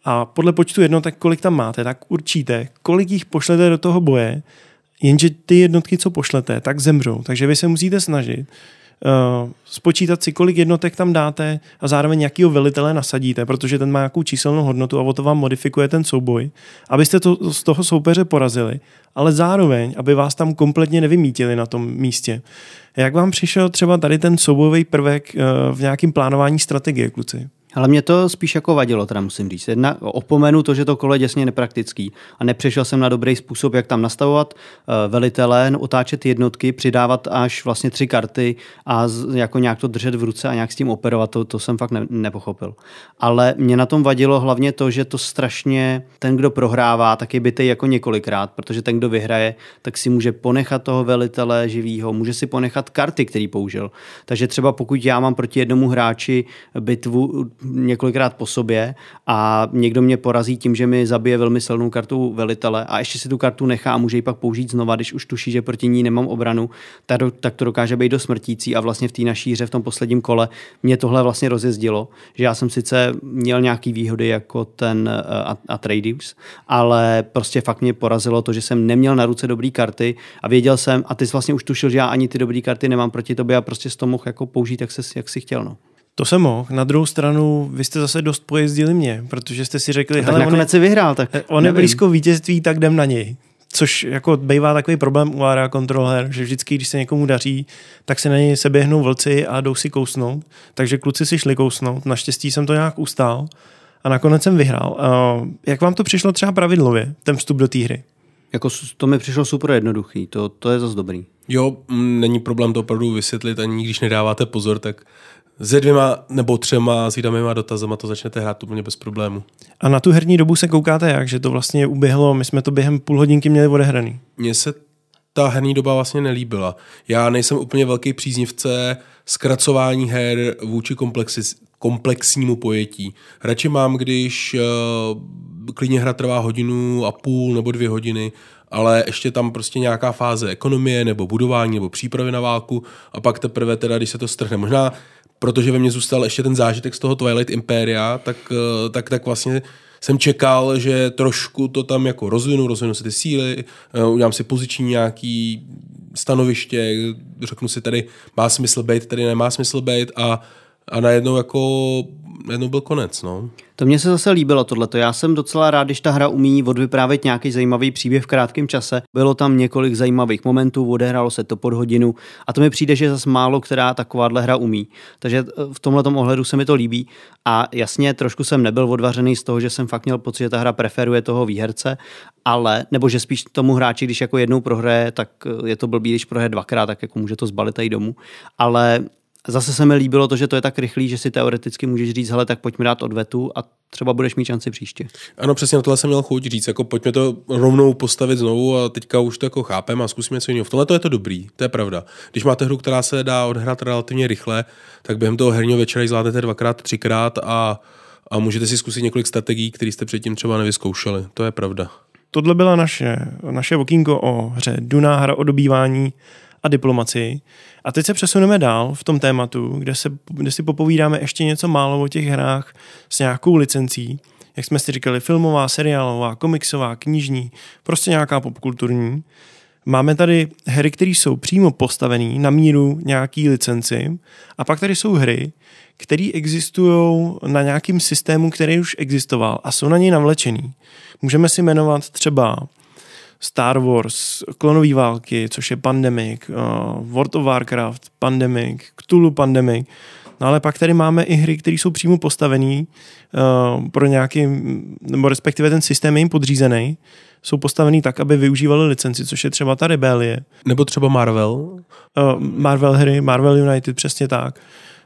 a podle počtu jednotek, kolik tam máte, tak určíte, kolik jich pošlete do toho boje, jenže ty jednotky, co pošlete, tak zemřou. Takže vy se musíte snažit spočítat si, kolik jednotek tam dáte a zároveň jakýho velitele nasadíte, protože ten má nějakou číselnou hodnotu a o to vám modifikuje ten souboj, abyste to z toho soupeře porazili, ale zároveň, aby vás tam kompletně nevymítili na tom místě. Jak vám přišel třeba tady ten soubojový prvek uh, v nějakém plánování strategie, kluci? Ale mě to spíš jako vadilo, teda musím říct. Jedna, opomenu to, že to kolo je děsně nepraktický a nepřešel jsem na dobrý způsob, jak tam nastavovat uh, velitele, otáčet jednotky, přidávat až vlastně tři karty a jako nějak to držet v ruce a nějak s tím operovat, to, to jsem fakt ne, nepochopil. Ale mě na tom vadilo hlavně to, že to strašně ten, kdo prohrává, tak je bytej jako několikrát, protože ten, kdo vyhraje, tak si může ponechat toho velitele živýho, může si ponechat karty, který použil. Takže třeba pokud já mám proti jednomu hráči bitvu několikrát po sobě a někdo mě porazí tím, že mi zabije velmi silnou kartu velitele a ještě si tu kartu nechá a může ji pak použít znova, když už tuší, že proti ní nemám obranu, tak, to dokáže být do smrtící a vlastně v té naší hře v tom posledním kole mě tohle vlastně rozjezdilo, že já jsem sice měl nějaký výhody jako ten uh, Atreides, ale prostě fakt mě porazilo to, že jsem neměl na ruce dobrý karty a věděl jsem, a ty jsi vlastně už tušil, že já ani ty dobré karty nemám proti tobě a prostě z toho mohl jako použít, jak, se, jak si chtěl. No. To jsem mohl. Na druhou stranu, vy jste zase dost pojezdili mě, protože jste si řekli, tak nakonec on si vyhrál, tak On nevím. je blízko vítězství, tak jdem na něj. Což jako bývá takový problém u area kontroler, že vždycky, když se někomu daří, tak se na něj se běhnou vlci a jdou si kousnout. Takže kluci si šli kousnout. Naštěstí jsem to nějak ustál a nakonec jsem vyhrál. Jak vám to přišlo třeba pravidlově, ten vstup do té hry? Jako to mi přišlo super jednoduchý, to, to je zase dobrý. Jo, není problém to opravdu vysvětlit, ani když nedáváte pozor, tak se dvěma nebo třema zídavýma dotazama to začnete hrát úplně bez problému. A na tu herní dobu se koukáte jak? Že to vlastně uběhlo, my jsme to během půl hodinky měli odehraný. Mně se ta herní doba vlastně nelíbila. Já nejsem úplně velký příznivce zkracování her vůči komplexi, komplexnímu pojetí. Radši mám, když uh, klidně hra trvá hodinu a půl nebo dvě hodiny, ale ještě tam prostě nějaká fáze ekonomie nebo budování nebo přípravy na válku a pak teprve teda, když se to strhne. Možná protože ve mně zůstal ještě ten zážitek z toho Twilight Imperia, tak, eh, tak, tak vlastně jsem čekal, že trošku to tam jako rozvinu, rozvinu si ty síly, eh, udělám si poziční nějaký stanoviště, řeknu si tady má smysl být, tady nemá smysl být a, a najednou jako najednou byl konec. No. To mně se zase líbilo tohleto. Já jsem docela rád, když ta hra umí odvyprávět nějaký zajímavý příběh v krátkém čase. Bylo tam několik zajímavých momentů, odehrálo se to pod hodinu a to mi přijde, že zase málo která takováhle hra umí. Takže eh, v tomhle ohledu se mi to líbí. A jasně, trošku jsem nebyl odvařený z toho, že jsem fakt měl pocit, že ta hra preferuje toho výherce, ale, nebo že spíš tomu hráči, když jako jednou prohraje, tak eh, je to blbý, když prohraje dvakrát, tak jako může to zbalit tady domů. Ale Zase se mi líbilo to, že to je tak rychlý, že si teoreticky můžeš říct, hele, tak pojďme dát odvetu a třeba budeš mít šanci příště. Ano, přesně na tohle jsem měl chuť říct, jako pojďme to rovnou postavit znovu a teďka už to jako chápeme a zkusíme něco jiného. V tomhle to je to dobrý, to je pravda. Když máte hru, která se dá odhrát relativně rychle, tak během toho herního večera ji zvládnete dvakrát, třikrát a, a můžete si zkusit několik strategií, které jste předtím třeba nevyzkoušeli. To je pravda. Tohle byla naše, naše okýnko o hře Duna, hra o dobývání a diplomacii. A teď se přesuneme dál v tom tématu, kde, se, kde si popovídáme ještě něco málo o těch hrách s nějakou licencí, jak jsme si říkali, filmová, seriálová, komiksová, knižní, prostě nějaká popkulturní. Máme tady hry, které jsou přímo postavené na míru nějaký licenci a pak tady jsou hry, které existují na nějakým systému, který už existoval a jsou na něj navlečený. Můžeme si jmenovat třeba Star Wars, Klonový války, což je Pandemic, uh, World of Warcraft, Pandemic, Cthulhu Pandemic, No ale pak tady máme i hry, které jsou přímo postavené uh, pro nějaký, nebo respektive ten systém je jim podřízený, jsou postavený tak, aby využívali licenci, což je třeba ta Rebelie. Nebo třeba Marvel. Uh, Marvel hry, Marvel United, přesně tak.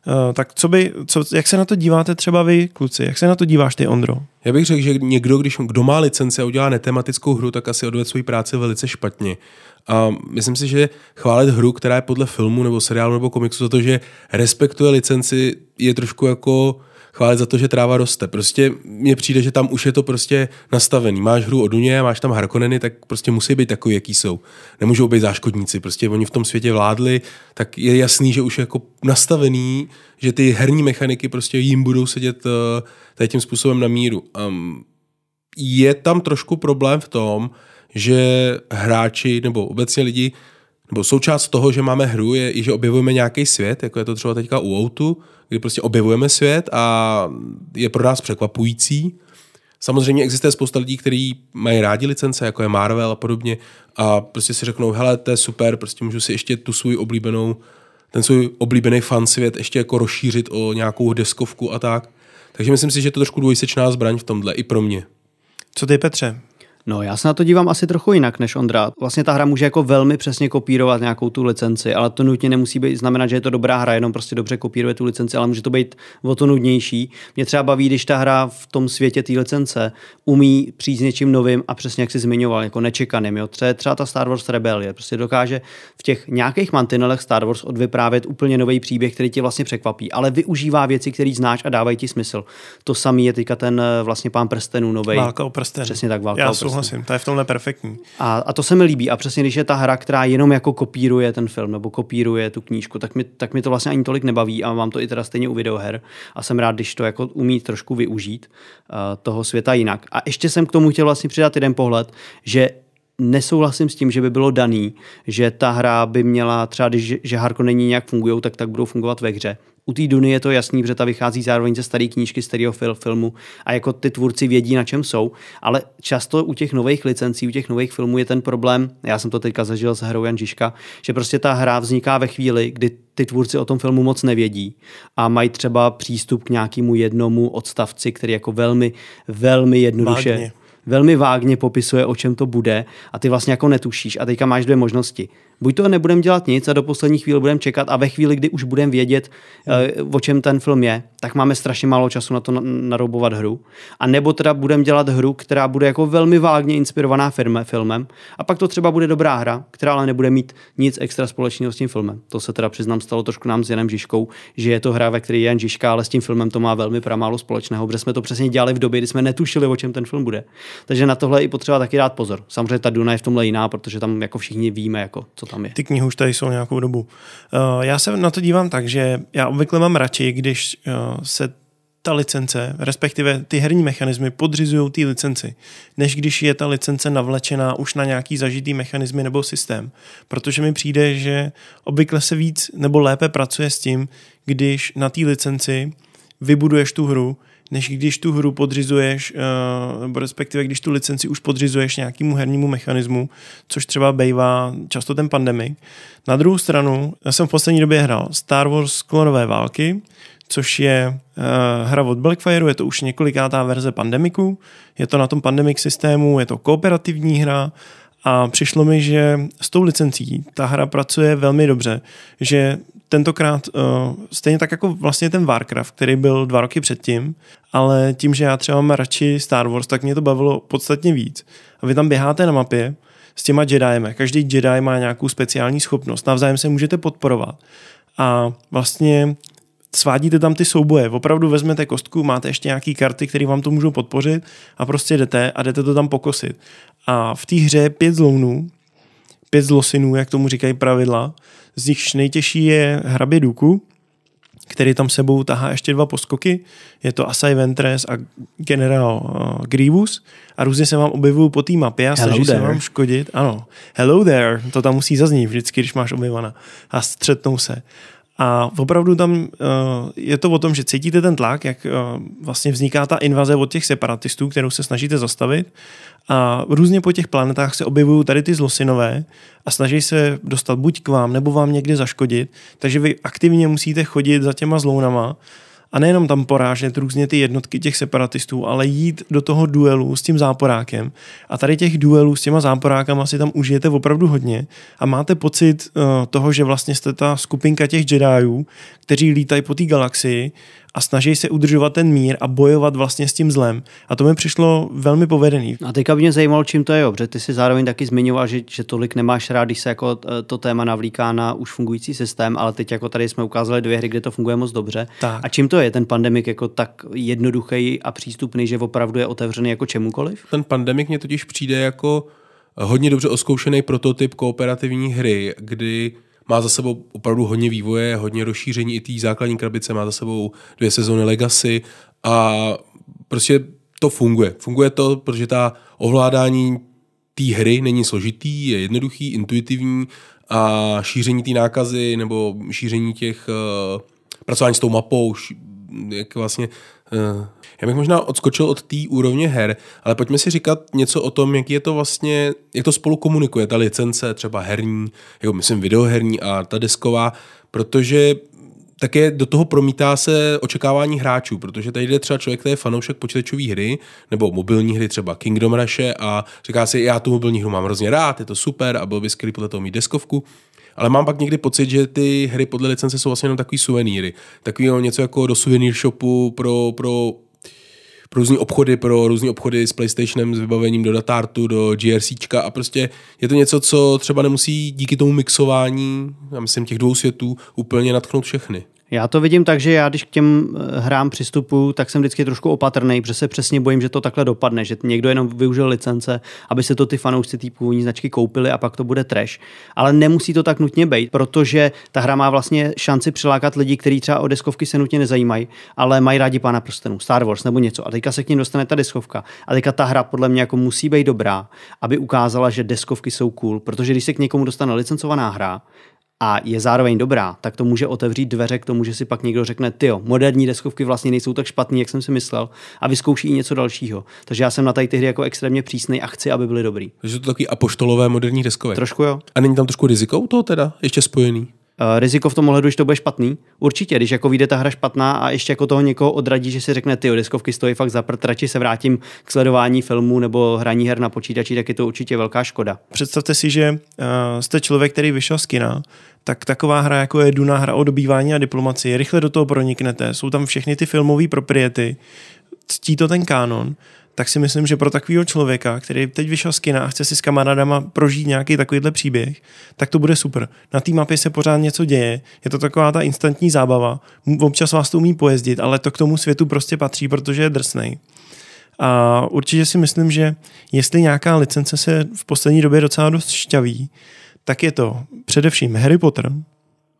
Uh, tak co by, co, jak se na to díváte třeba vy, kluci? Jak se na to díváš ty, Ondro? Já bych řekl, že někdo, když kdo má licenci a udělá netematickou hru, tak asi odvede svoji práci velice špatně. A myslím si, že chválit hru, která je podle filmu nebo seriálu nebo komiksu za to, že respektuje licenci, je trošku jako chválit za to, že tráva roste. Prostě mně přijde, že tam už je to prostě nastavený. Máš hru o Duně, máš tam Harkonneny, tak prostě musí být takový, jaký jsou. Nemůžou být záškodníci. Prostě oni v tom světě vládli, tak je jasný, že už je jako nastavený, že ty herní mechaniky prostě jim budou sedět uh, tady tím způsobem na míru. Um, je tam trošku problém v tom, že hráči nebo obecně lidi nebo součást toho, že máme hru, je i, že objevujeme nějaký svět, jako je to třeba teďka u Outu, kdy prostě objevujeme svět a je pro nás překvapující. Samozřejmě existuje spousta lidí, kteří mají rádi licence, jako je Marvel a podobně, a prostě si řeknou, hele, to je super, prostě můžu si ještě tu svůj oblíbenou, ten svůj oblíbený fan svět ještě jako rozšířit o nějakou deskovku a tak. Takže myslím si, že je to trošku dvojsečná zbraň v tomhle, i pro mě. Co ty, Petře? No, já se na to dívám asi trochu jinak než Ondra. Vlastně ta hra může jako velmi přesně kopírovat nějakou tu licenci, ale to nutně nemusí být znamenat, že je to dobrá hra, jenom prostě dobře kopíruje tu licenci, ale může to být o to nudnější. Mě třeba baví, když ta hra v tom světě té licence umí přijít s něčím novým a přesně jak si zmiňoval, jako nečekaným. Jo. Třeba, třeba ta Star Wars Rebellion prostě dokáže v těch nějakých mantinelech Star Wars odvyprávět úplně nový příběh, který tě vlastně překvapí, ale využívá věci, které znáš a dávají ti smysl. To samý je teďka ten eh, vlastně pán prstenů nový. Válka o prsten. Přesně tak, válka Já o prsten. Souhlasím, to je v tomhle perfektní. A, a to se mi líbí. A přesně když je ta hra, která jenom jako kopíruje ten film nebo kopíruje tu knížku, tak mi, tak mi to vlastně ani tolik nebaví a mám to i teda stejně u videoher. A jsem rád, když to jako umí trošku využít uh, toho světa jinak. A ještě jsem k tomu chtěl vlastně přidat jeden pohled, že nesouhlasím s tím, že by bylo daný, že ta hra by měla třeba, když, že Harko není nějak fungují, tak tak budou fungovat ve hře. U té Duny je to jasný, protože ta vychází zároveň ze staré knížky, starého fil, filmu a jako ty tvůrci vědí, na čem jsou, ale často u těch nových licencí, u těch nových filmů je ten problém, já jsem to teďka zažil s hrou Jan Žižka, že prostě ta hra vzniká ve chvíli, kdy ty tvůrci o tom filmu moc nevědí a mají třeba přístup k nějakému jednomu odstavci, který jako velmi, velmi jednoduše Vágně. velmi vágně popisuje, o čem to bude a ty vlastně jako netušíš a teďka máš dvě možnosti. Buď to nebudeme dělat nic a do poslední chvíle budeme čekat a ve chvíli, kdy už budeme vědět, eh, o čem ten film je, tak máme strašně málo času na to na- naroubovat hru. A nebo teda budeme dělat hru, která bude jako velmi vágně inspirovaná firme, filmem a pak to třeba bude dobrá hra, která ale nebude mít nic extra společného s tím filmem. To se teda přiznám stalo trošku nám s Janem Žižkou, že je to hra, ve které je Jan Žižka, ale s tím filmem to má velmi pramálo společného, protože jsme to přesně dělali v době, kdy jsme netušili, o čem ten film bude. Takže na tohle i potřeba taky dát pozor. Samozřejmě ta Duna je v tomhle jiná, protože tam jako všichni víme, jako, co tam je. Ty knihy už tady jsou nějakou dobu. Uh, já se na to dívám tak, že já obvykle mám radši, když uh, se ta licence, respektive ty herní mechanismy podřizují té licenci, než když je ta licence navlečená už na nějaký zažitý mechanismy nebo systém. Protože mi přijde, že obvykle se víc nebo lépe pracuje s tím, když na té licenci vybuduješ tu hru, než když tu hru podřizuješ, eh, nebo respektive když tu licenci už podřizuješ nějakému hernímu mechanismu, což třeba bývá často ten pandemic. Na druhou stranu, já jsem v poslední době hrál Star Wars klonové války, což je uh, hra od Blackfireu, je to už několikátá verze Pandemiku, je to na tom Pandemic systému, je to kooperativní hra a přišlo mi, že s tou licencí ta hra pracuje velmi dobře, že tentokrát uh, stejně tak jako vlastně ten Warcraft, který byl dva roky předtím, ale tím, že já třeba mám radši Star Wars, tak mě to bavilo podstatně víc. A vy tam běháte na mapě s těma Jedijeme. Každý Jedi má nějakou speciální schopnost. Navzájem se můžete podporovat. A vlastně svádíte tam ty souboje. Opravdu vezmete kostku, máte ještě nějaký karty, které vám to můžou podpořit a prostě jdete a jdete to tam pokosit. A v té hře je pět zlounů, pět zlosinů, jak tomu říkají pravidla. Z nichž nejtěžší je hrabě Duku, který tam sebou tahá ještě dva poskoky. Je to Asai Ventress a generál uh, Grievous a různě se vám objevují po té mapě a snaží se vám škodit. Ano, hello there, to tam musí zaznít vždycky, když máš objevana a střetnou se. A opravdu tam uh, je to o tom, že cítíte ten tlak, jak uh, vlastně vzniká ta invaze od těch separatistů, kterou se snažíte zastavit. A různě po těch planetách se objevují tady ty zlosinové a snaží se dostat buď k vám, nebo vám někde zaškodit. Takže vy aktivně musíte chodit za těma zlounama a nejenom tam porážet různě ty jednotky těch separatistů, ale jít do toho duelu s tím záporákem. A tady těch duelů s těma záporákama si tam užijete opravdu hodně a máte pocit uh, toho, že vlastně jste ta skupinka těch Jediů, kteří lítají po té galaxii a snaží se udržovat ten mír a bojovat vlastně s tím zlem. A to mi přišlo velmi povedený. A teďka by mě zajímalo, čím to je, jo, protože ty si zároveň taky zmiňoval, že, že tolik nemáš rád, když se jako eh, to téma navlíká na už fungující systém, ale teď jako tady jsme ukázali dvě hry, kde to funguje moc dobře. Tak. A čím to je ten pandemik jako tak jednoduchý a přístupný, že opravdu je otevřený jako čemukoliv? Ten pandemik mě totiž přijde jako hodně dobře oskoušený prototyp kooperativní hry, kdy má za sebou opravdu hodně vývoje, hodně rozšíření i té základní krabice, má za sebou dvě sezóny Legacy a prostě to funguje. Funguje to, protože ta ovládání té hry není složitý, je jednoduchý, intuitivní a šíření té nákazy nebo šíření těch uh, pracování s tou mapou, jak vlastně já bych možná odskočil od té úrovně her, ale pojďme si říkat něco o tom, jak je to vlastně, jak to spolu komunikuje, ta licence třeba herní, jako myslím videoherní a ta desková, protože také do toho promítá se očekávání hráčů, protože tady jde třeba člověk, který je fanoušek počítačové hry nebo mobilní hry, třeba Kingdom Rush a říká si, já tu mobilní hru mám hrozně rád, je to super a bylo by skvělé podle toho mít deskovku. Ale mám pak někdy pocit, že ty hry podle licence jsou vlastně jenom takový suvenýry. Takový něco jako do suvenýr shopu pro, pro pro různé obchody, pro různé obchody s PlayStationem, s vybavením do datartu, do GRCčka a prostě je to něco, co třeba nemusí díky tomu mixování, já myslím, těch dvou světů úplně natknout všechny. Já to vidím tak, že já když k těm eh, hrám přistupu, tak jsem vždycky trošku opatrný, protože se přesně bojím, že to takhle dopadne, že někdo jenom využil licence, aby se to ty fanoušci té původní značky koupili a pak to bude trash. Ale nemusí to tak nutně být, protože ta hra má vlastně šanci přilákat lidi, kteří třeba o deskovky se nutně nezajímají, ale mají rádi pána prstenů, Star Wars nebo něco. A teďka se k ním dostane ta deskovka. A teďka ta hra podle mě jako musí být dobrá, aby ukázala, že deskovky jsou cool, protože když se k někomu dostane licencovaná hra, a je zároveň dobrá, tak to může otevřít dveře k tomu, že si pak někdo řekne, ty moderní deskovky vlastně nejsou tak špatný, jak jsem si myslel, a vyzkouší i něco dalšího. Takže já jsem na tady ty hry jako extrémně přísný a chci, aby byly dobrý. Takže to taky apoštolové moderní deskové. Trošku jo. A není tam trošku riziko toho teda, ještě spojený? Uh, riziko v tom ohledu, že to bude špatný. Určitě, když jako vyjde ta hra špatná a ještě jako toho někoho odradí, že si řekne, ty deskovky stojí fakt za prd, radši se vrátím k sledování filmů nebo hraní her na počítači, tak je to určitě velká škoda. Představte si, že uh, jste člověk, který vyšel z kina, tak taková hra, jako je Duna, hra o dobývání a diplomaci, rychle do toho proniknete, jsou tam všechny ty filmové propriety, ctí to ten kánon, tak si myslím, že pro takového člověka, který teď vyšel z kina a chce si s kamarádama prožít nějaký takovýhle příběh, tak to bude super. Na té mapě se pořád něco děje, je to taková ta instantní zábava, občas vás to umí pojezdit, ale to k tomu světu prostě patří, protože je drsnej. A určitě si myslím, že jestli nějaká licence se v poslední době docela dost šťaví, tak je to především Harry Potter,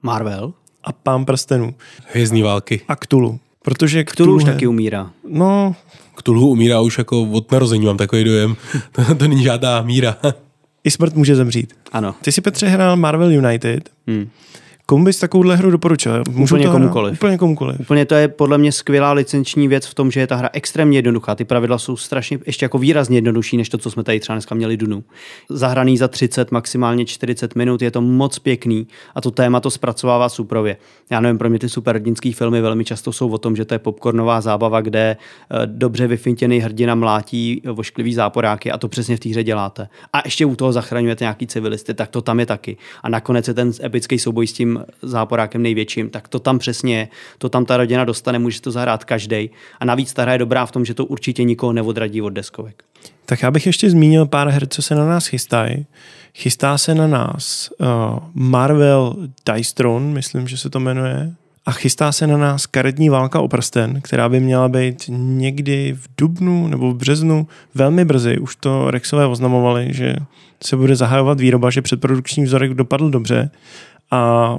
Marvel a Pán prstenů. Hvězdní války. A Cthulhu. Protože Cthulhu, Cthulhu už taky umírá. No, Cthulhu umírá už jako od narození, mám takový dojem. <laughs> to, to není žádná míra. I smrt může zemřít. Ano. Ty si Petře hrál Marvel United. Hmm. Komu bys takovouhle hru doporučil? Můžu úplně to komukoliv. Úplně komukoliv. Úplně to je podle mě skvělá licenční věc v tom, že je ta hra extrémně jednoduchá. Ty pravidla jsou strašně ještě jako výrazně jednodušší, než to, co jsme tady třeba dneska měli Dunu. Zahraný za 30, maximálně 40 minut, je to moc pěkný a to téma to zpracovává suprově. Já nevím, pro mě ty superhrdinské filmy velmi často jsou o tom, že to je popcornová zábava, kde eh, dobře vyfintěný hrdina mlátí vošklivý záporáky a to přesně v té hře děláte. A ještě u toho zachraňujete nějaký civilisty, tak to tam je taky. A nakonec je ten epický souboj s tím záporákem největším, tak to tam přesně. To tam ta rodina dostane, může to zahrát každý. A navíc ta hra je dobrá v tom, že to určitě nikoho neodradí od deskovek. Tak já bych ještě zmínil pár her, co se na nás chystají. Chystá se na nás uh, Marvel Dice Throne, myslím, že se to jmenuje. A chystá se na nás karetní válka o prsten, která by měla být někdy v dubnu nebo v březnu, velmi brzy. Už to Rexové oznamovali, že se bude zahajovat výroba, že předprodukční vzorek dopadl dobře a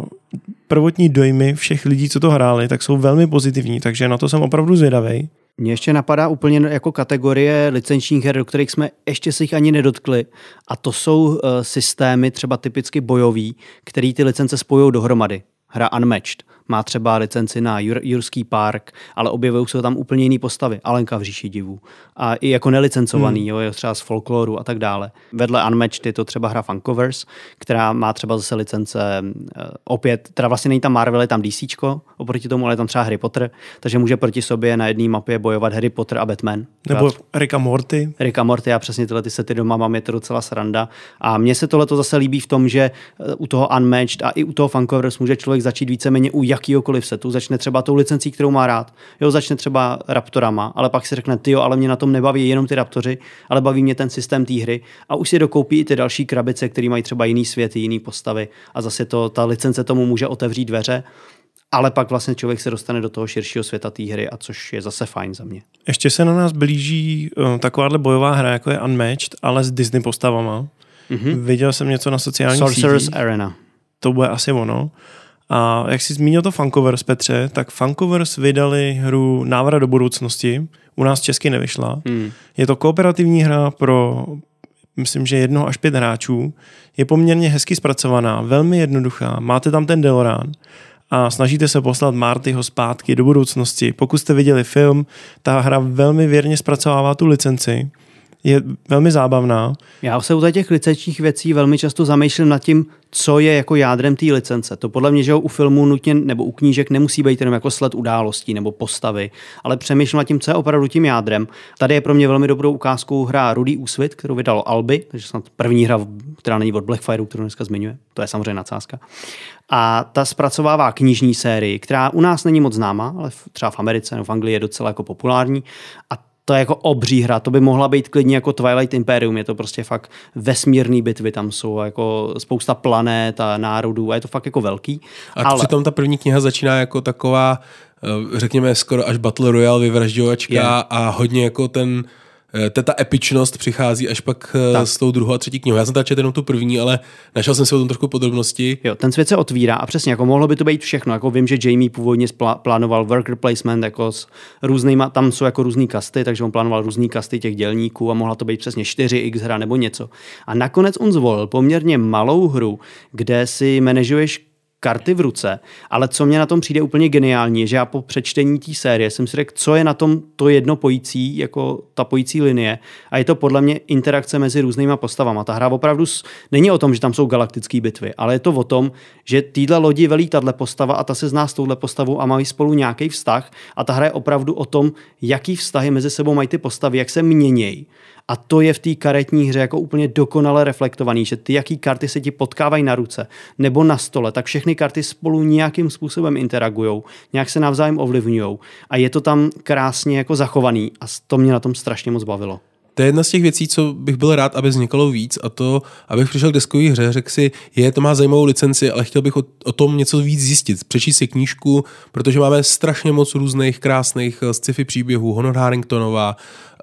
prvotní dojmy všech lidí, co to hráli, tak jsou velmi pozitivní, takže na to jsem opravdu zvědavý. Mně ještě napadá úplně jako kategorie licenčních her, do kterých jsme ještě se jich ani nedotkli. A to jsou uh, systémy třeba typicky bojový, který ty licence spojují dohromady. Hra Unmatched má třeba licenci na Jur, Jurský park, ale objevují se tam úplně jiné postavy. Alenka v říši divů. A i jako nelicencovaný, hmm. jo, je třeba z folkloru a tak dále. Vedle Unmatched je to třeba hra Funkovers, která má třeba zase licence uh, opět, teda vlastně není tam Marvel, je tam DC, oproti tomu, ale je tam třeba Harry Potter, takže může proti sobě na jedné mapě bojovat Harry Potter a Batman. Nebo Rick a Morty. Rick a Morty, já přesně tyhle ty sety doma mám, je to docela sranda. A mně se tohle zase líbí v tom, že eh, u toho Unmatched a i u toho Funkovers může člověk začít víceméně u jakýhokoliv setu. Začne třeba tou licencí, kterou má rád. Jo, začne třeba Raptorama, ale pak si řekne, ty jo, ale mě na tom nebaví jenom ty Raptoři, ale baví mě ten systém té hry. A už si dokoupí i ty další krabice, které mají třeba jiný svět, jiný postavy. A zase to, ta licence tomu může otevřít dveře ale pak vlastně člověk se dostane do toho širšího světa té hry, a což je zase fajn za mě. Ještě se na nás blíží uh, takováhle bojová hra, jako je Unmatched, ale s Disney postavama. Mm-hmm. Viděl jsem něco na sociálních Sorcerer's sítích. Arena. To bude asi ono. A jak jsi zmínil to Funkovers, Petře, tak Funkovers vydali hru Návrat do budoucnosti. U nás česky nevyšla. Hmm. Je to kooperativní hra pro, myslím, že jedno až pět hráčů. Je poměrně hezky zpracovaná, velmi jednoduchá. Máte tam ten Deloran a snažíte se poslat Martyho zpátky do budoucnosti. Pokud jste viděli film, ta hra velmi věrně zpracovává tu licenci je velmi zábavná. Já se u těch licenčních věcí velmi často zamýšlím nad tím, co je jako jádrem té licence. To podle mě, že u filmu nutně nebo u knížek nemusí být jenom jako sled událostí nebo postavy, ale přemýšlím nad tím, co je opravdu tím jádrem. Tady je pro mě velmi dobrou ukázkou hra Rudy Úsvit, kterou vydalo Alby, takže snad první hra, která není od Blackfire, kterou dneska zmiňuje. To je samozřejmě nadsázka. A ta zpracovává knižní sérii, která u nás není moc známá, ale třeba v Americe nebo v Anglii je docela jako populární. A to je jako obří hra, to by mohla být klidně jako Twilight Imperium, je to prostě fakt vesmírný bitvy, tam jsou jako spousta planet a národů a je to fakt jako velký. A ale... přitom ta první kniha začíná jako taková, eh, řekněme skoro až Battle Royale vyvražďovačka yeah. a hodně jako ten Eh, ta epičnost přichází až pak eh, tak. s tou druhou a třetí knihou. Já jsem tady četl jenom tu první, ale našel jsem si o tom trochu podrobnosti. Jo, ten svět se otvírá a přesně, jako mohlo by to být všechno. Jako vím, že Jamie původně plánoval worker placement jako s různýma, tam jsou jako různý kasty, takže on plánoval různý kasty těch dělníků a mohla to být přesně 4x hra nebo něco. A nakonec on zvolil poměrně malou hru, kde si manažuješ karty v ruce, ale co mě na tom přijde úplně geniální, že já po přečtení té série jsem si řekl, co je na tom to jedno pojící, jako ta pojící linie. A je to podle mě interakce mezi různýma postavama. Ta hra opravdu není o tom, že tam jsou galaktické bitvy, ale je to o tom, že týhle lodi velí tahle postava a ta se zná s touhle postavou a mají spolu nějaký vztah. A ta hra je opravdu o tom, jaký vztahy mezi sebou mají ty postavy, jak se měnějí a to je v té karetní hře jako úplně dokonale reflektovaný, že ty, jaký karty se ti potkávají na ruce nebo na stole, tak všechny karty spolu nějakým způsobem interagují, nějak se navzájem ovlivňují a je to tam krásně jako zachovaný a to mě na tom strašně moc bavilo. To je jedna z těch věcí, co bych byl rád, aby vznikalo víc a to, abych přišel k deskové hře, řekl si, je, to má zajímavou licenci, ale chtěl bych o, o tom něco víc zjistit, přečíst si knížku, protože máme strašně moc různých krásných eh, sci-fi příběhů, Honor Harringtonová,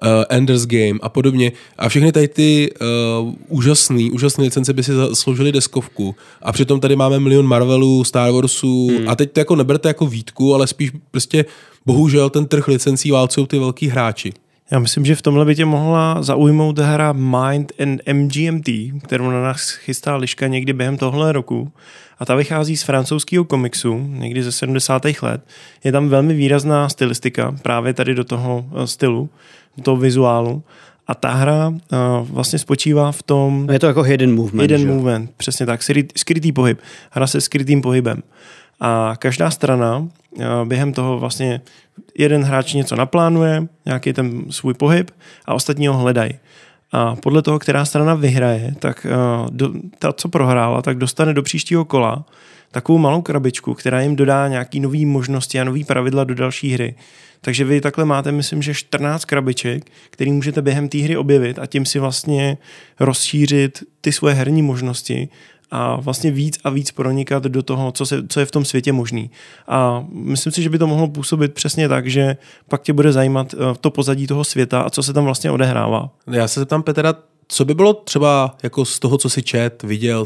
uh, Ender's Game a podobně. A všechny tady ty uh, úžasné, úžasné licence by si zasloužily deskovku. A přitom tady máme milion Marvelů, Star Warsů hmm. a teď to jako neberte jako výtku, ale spíš prostě bohužel ten trh licencí válcují ty velký hráči. Já myslím, že v tomhle by tě mohla zaujmout hra Mind and MGMT, kterou na nás chystá Liška někdy během tohle roku. A ta vychází z francouzského komiksu, někdy ze 70. let. Je tam velmi výrazná stylistika, právě tady do toho eh, stylu, do toho vizuálu. A ta hra uh, vlastně spočívá v tom... Je to jako hidden movement. Hidden že? movement, přesně tak, skrytý pohyb. Hra se skrytým pohybem. A každá strana během toho vlastně jeden hráč něco naplánuje, nějaký ten svůj pohyb a ostatní ho hledají. A podle toho, která strana vyhraje, tak do, ta, co prohrála, tak dostane do příštího kola takovou malou krabičku, která jim dodá nějaký nové možnosti a nové pravidla do další hry. Takže vy takhle máte, myslím, že 14 krabiček, který můžete během té hry objevit a tím si vlastně rozšířit ty svoje herní možnosti a vlastně víc a víc pronikat do toho, co, se, co je v tom světě možný. A myslím si, že by to mohlo působit přesně tak, že pak tě bude zajímat eh, to pozadí toho světa a co se tam vlastně odehrává. Já se zeptám Petra, co by bylo třeba jako z toho, co si čet, viděl,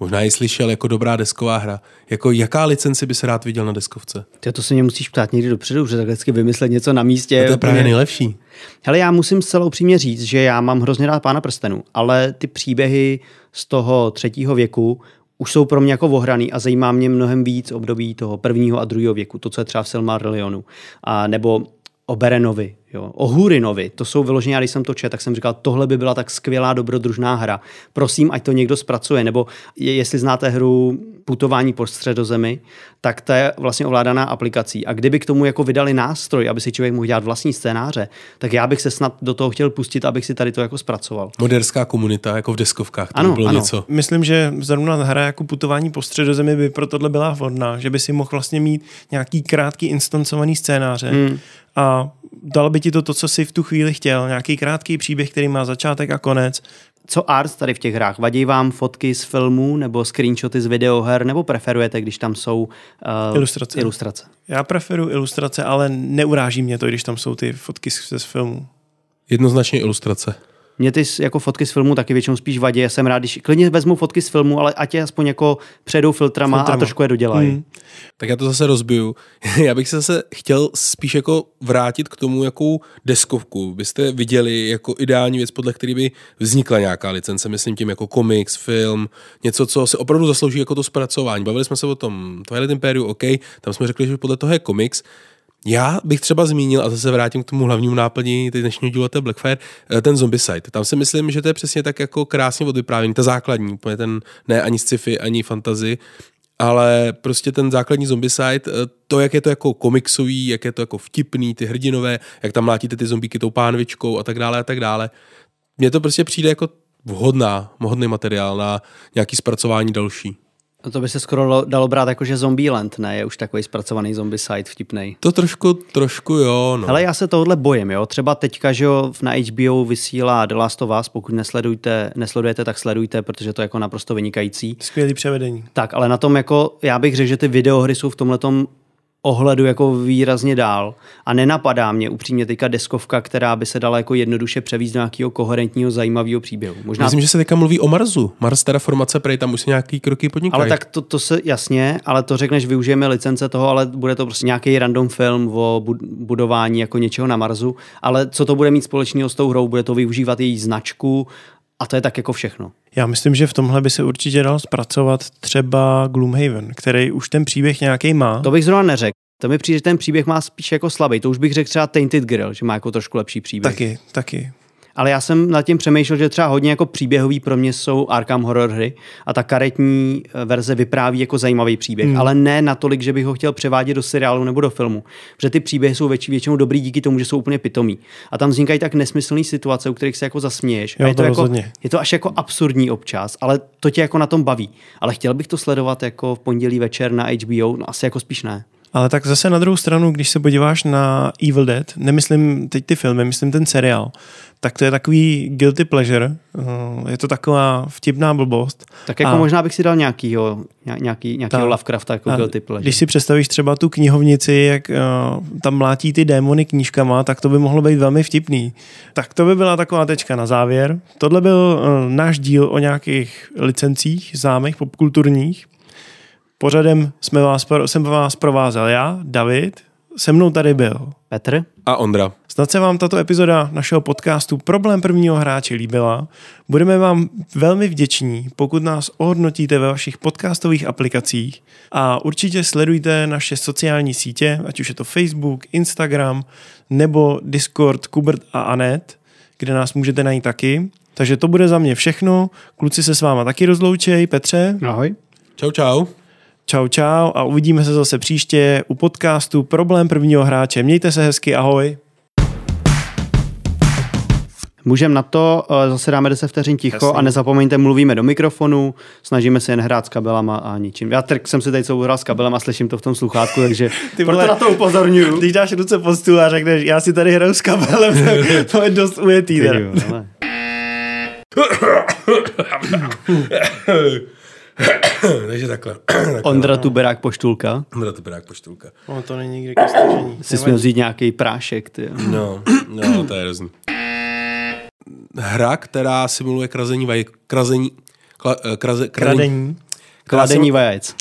Možná ji slyšel jako dobrá desková hra. Jako jaká licenci by se rád viděl na deskovce? Ty to se mě musíš ptát někdy dopředu, že takhle vždycky vymyslet něco na místě. A to je právě nejlepší. Hele, já musím zcela upřímně říct, že já mám hrozně rád Pána prstenu, ale ty příběhy z toho třetího věku už jsou pro mě jako ohraný a zajímá mě mnohem víc období toho prvního a druhého věku, to, co je třeba v Silmarillionu. A nebo o Berenovi, jo, o Hurinovi, to jsou vyloženě, já když jsem to četl, tak jsem říkal, tohle by byla tak skvělá dobrodružná hra. Prosím, ať to někdo zpracuje, nebo je, jestli znáte hru Putování po středozemi, tak to je vlastně ovládaná aplikací. A kdyby k tomu jako vydali nástroj, aby si člověk mohl dělat vlastní scénáře, tak já bych se snad do toho chtěl pustit, abych si tady to jako zpracoval. Moderská komunita, jako v deskovkách, to ano, bylo ano. něco. Myslím, že zrovna hra jako Putování po středozemi by pro tohle byla vhodná, že by si mohl vlastně mít nějaký krátký instancovaný scénáře, hmm a dalo by ti to to, co jsi v tu chvíli chtěl. Nějaký krátký příběh, který má začátek a konec. Co art tady v těch hrách? Vadí vám fotky z filmů nebo screenshoty z videoher, nebo preferujete, když tam jsou uh, ilustrace. ilustrace? Já preferuji ilustrace, ale neuráží mě to, když tam jsou ty fotky z, z filmů. Jednoznačně ilustrace. Mě ty jako fotky z filmu taky většinou spíš vadí. Já jsem rád, když klidně vezmu fotky z filmu, ale ať je aspoň jako přejdou filtrama, filtrama. a trošku je dodělají. Hmm. Tak já to zase rozbiju. <laughs> já bych se zase chtěl spíš jako vrátit k tomu, jakou deskovku byste viděli jako ideální věc, podle který by vznikla nějaká licence. Myslím tím jako komiks, film, něco, co se opravdu zaslouží jako to zpracování. Bavili jsme se o tom Twilight Imperium, OK, tam jsme řekli, že podle toho je komiks. Já bych třeba zmínil, a zase se vrátím k tomu hlavnímu náplní dnešního dílu, to Blackfire, eh, ten zombie site. Tam si myslím, že to je přesně tak jako krásně odvyprávění, ta základní, ten, ne ani sci-fi, ani fantasy, ale prostě ten základní zombie site, eh, to, jak je to jako komiksový, jak je to jako vtipný, ty hrdinové, jak tam mlátíte ty zombíky tou pánvičkou a tak dále a tak dále. Mně to prostě přijde jako vhodná, vhodný materiál na nějaký zpracování další. No to by se skoro dalo brát jako, že Zombieland, ne? Je už takový zpracovaný zombie site vtipnej. To trošku, trošku jo, no. Ale já se tohle bojím, jo. Třeba teďka, že jo, na HBO vysílá The Last of Us, pokud nesledujete, nesledujete, tak sledujte, protože to je jako naprosto vynikající. Skvělý převedení. Tak, ale na tom jako, já bych řekl, že ty videohry jsou v tomhletom ohledu jako výrazně dál a nenapadá mě upřímně teďka deskovka, která by se dala jako jednoduše převízt do nějakého koherentního zajímavého příběhu. Možná... Myslím, že se teďka mluví o Marsu. Mars formace, prej tam už se nějaký kroky podnikají. Ale tak to, to se jasně, ale to řekneš, využijeme licence toho, ale bude to prostě nějaký random film o budování jako něčeho na Marsu, ale co to bude mít společného s tou hrou, bude to využívat její značku a to je tak jako všechno. Já myslím, že v tomhle by se určitě dal zpracovat třeba Gloomhaven, který už ten příběh nějaký má. To bych zrovna neřekl. To mi přijde, že ten příběh má spíš jako slabý. To už bych řekl třeba Tainted Grill, že má jako trošku lepší příběh. Taky, taky ale já jsem nad tím přemýšlel, že třeba hodně jako příběhový pro mě jsou Arkham Horror hry a ta karetní eh, verze vypráví jako zajímavý příběh, hmm. ale ne natolik, že bych ho chtěl převádět do seriálu nebo do filmu, protože ty příběhy jsou větší, většinou dobrý díky tomu, že jsou úplně pitomí. A tam vznikají tak nesmyslné situace, u kterých se jako zasměješ. Jo, a je to, to jako, je to až jako absurdní občas, ale to tě jako na tom baví. Ale chtěl bych to sledovat jako v pondělí večer na HBO, no asi jako spíš ne. Ale tak zase na druhou stranu, když se podíváš na Evil Dead, nemyslím teď ty filmy, myslím ten seriál, tak to je takový guilty pleasure, eh, je to taková vtipná blbost. Tak jako a, možná bych si dal nějakýho, nějaký, nějakýho Lovecrafta jako guilty pleasure. Když si představíš třeba tu knihovnici, jak uh, tam mlátí ty démony knížkama, tak to by mohlo být velmi vtipný. Tak to by byla taková tečka na závěr. Tohle byl uh, náš díl o nějakých licencích, zámech popkulturních. Pořadem jsme vás, jsem vás provázel já, David, se mnou tady byl Petr a Ondra. Snad se vám tato epizoda našeho podcastu Problém prvního hráče líbila. Budeme vám velmi vděční, pokud nás ohodnotíte ve vašich podcastových aplikacích a určitě sledujte naše sociální sítě, ať už je to Facebook, Instagram nebo Discord Kubert a Anet, kde nás můžete najít taky. Takže to bude za mě všechno. Kluci se s váma taky rozloučej. Petře. Ahoj. Čau, čau. Čau, čau a uvidíme se zase příště u podcastu Problém prvního hráče. Mějte se hezky, ahoj. Můžeme na to, eh, zase dáme 10 vteřin ticho Jasný. a nezapomeňte, mluvíme do mikrofonu, snažíme se jen hrát s kabelama a ničím. Já trk jsem si tady celou hrál s kabelem a slyším to v tom sluchátku, takže <laughs> Ty proto na to upozorňuju. <laughs> Když dáš ruce po stůl a řekneš, já si tady hraju s kabelem, to je dost ujetý. <laughs> <coughs> Takže takhle. <coughs> takhle. Ondra Tuberák poštulka. Ondra Tuberák poštulka. No, to není nikdy ke stažení. Jsi směl vzít nějaký prášek, ty. No, no, to je hrozný. Hra, která simuluje krazení vaj... Krazení... Kla, eh, kraze, kradení. Kladení vajec.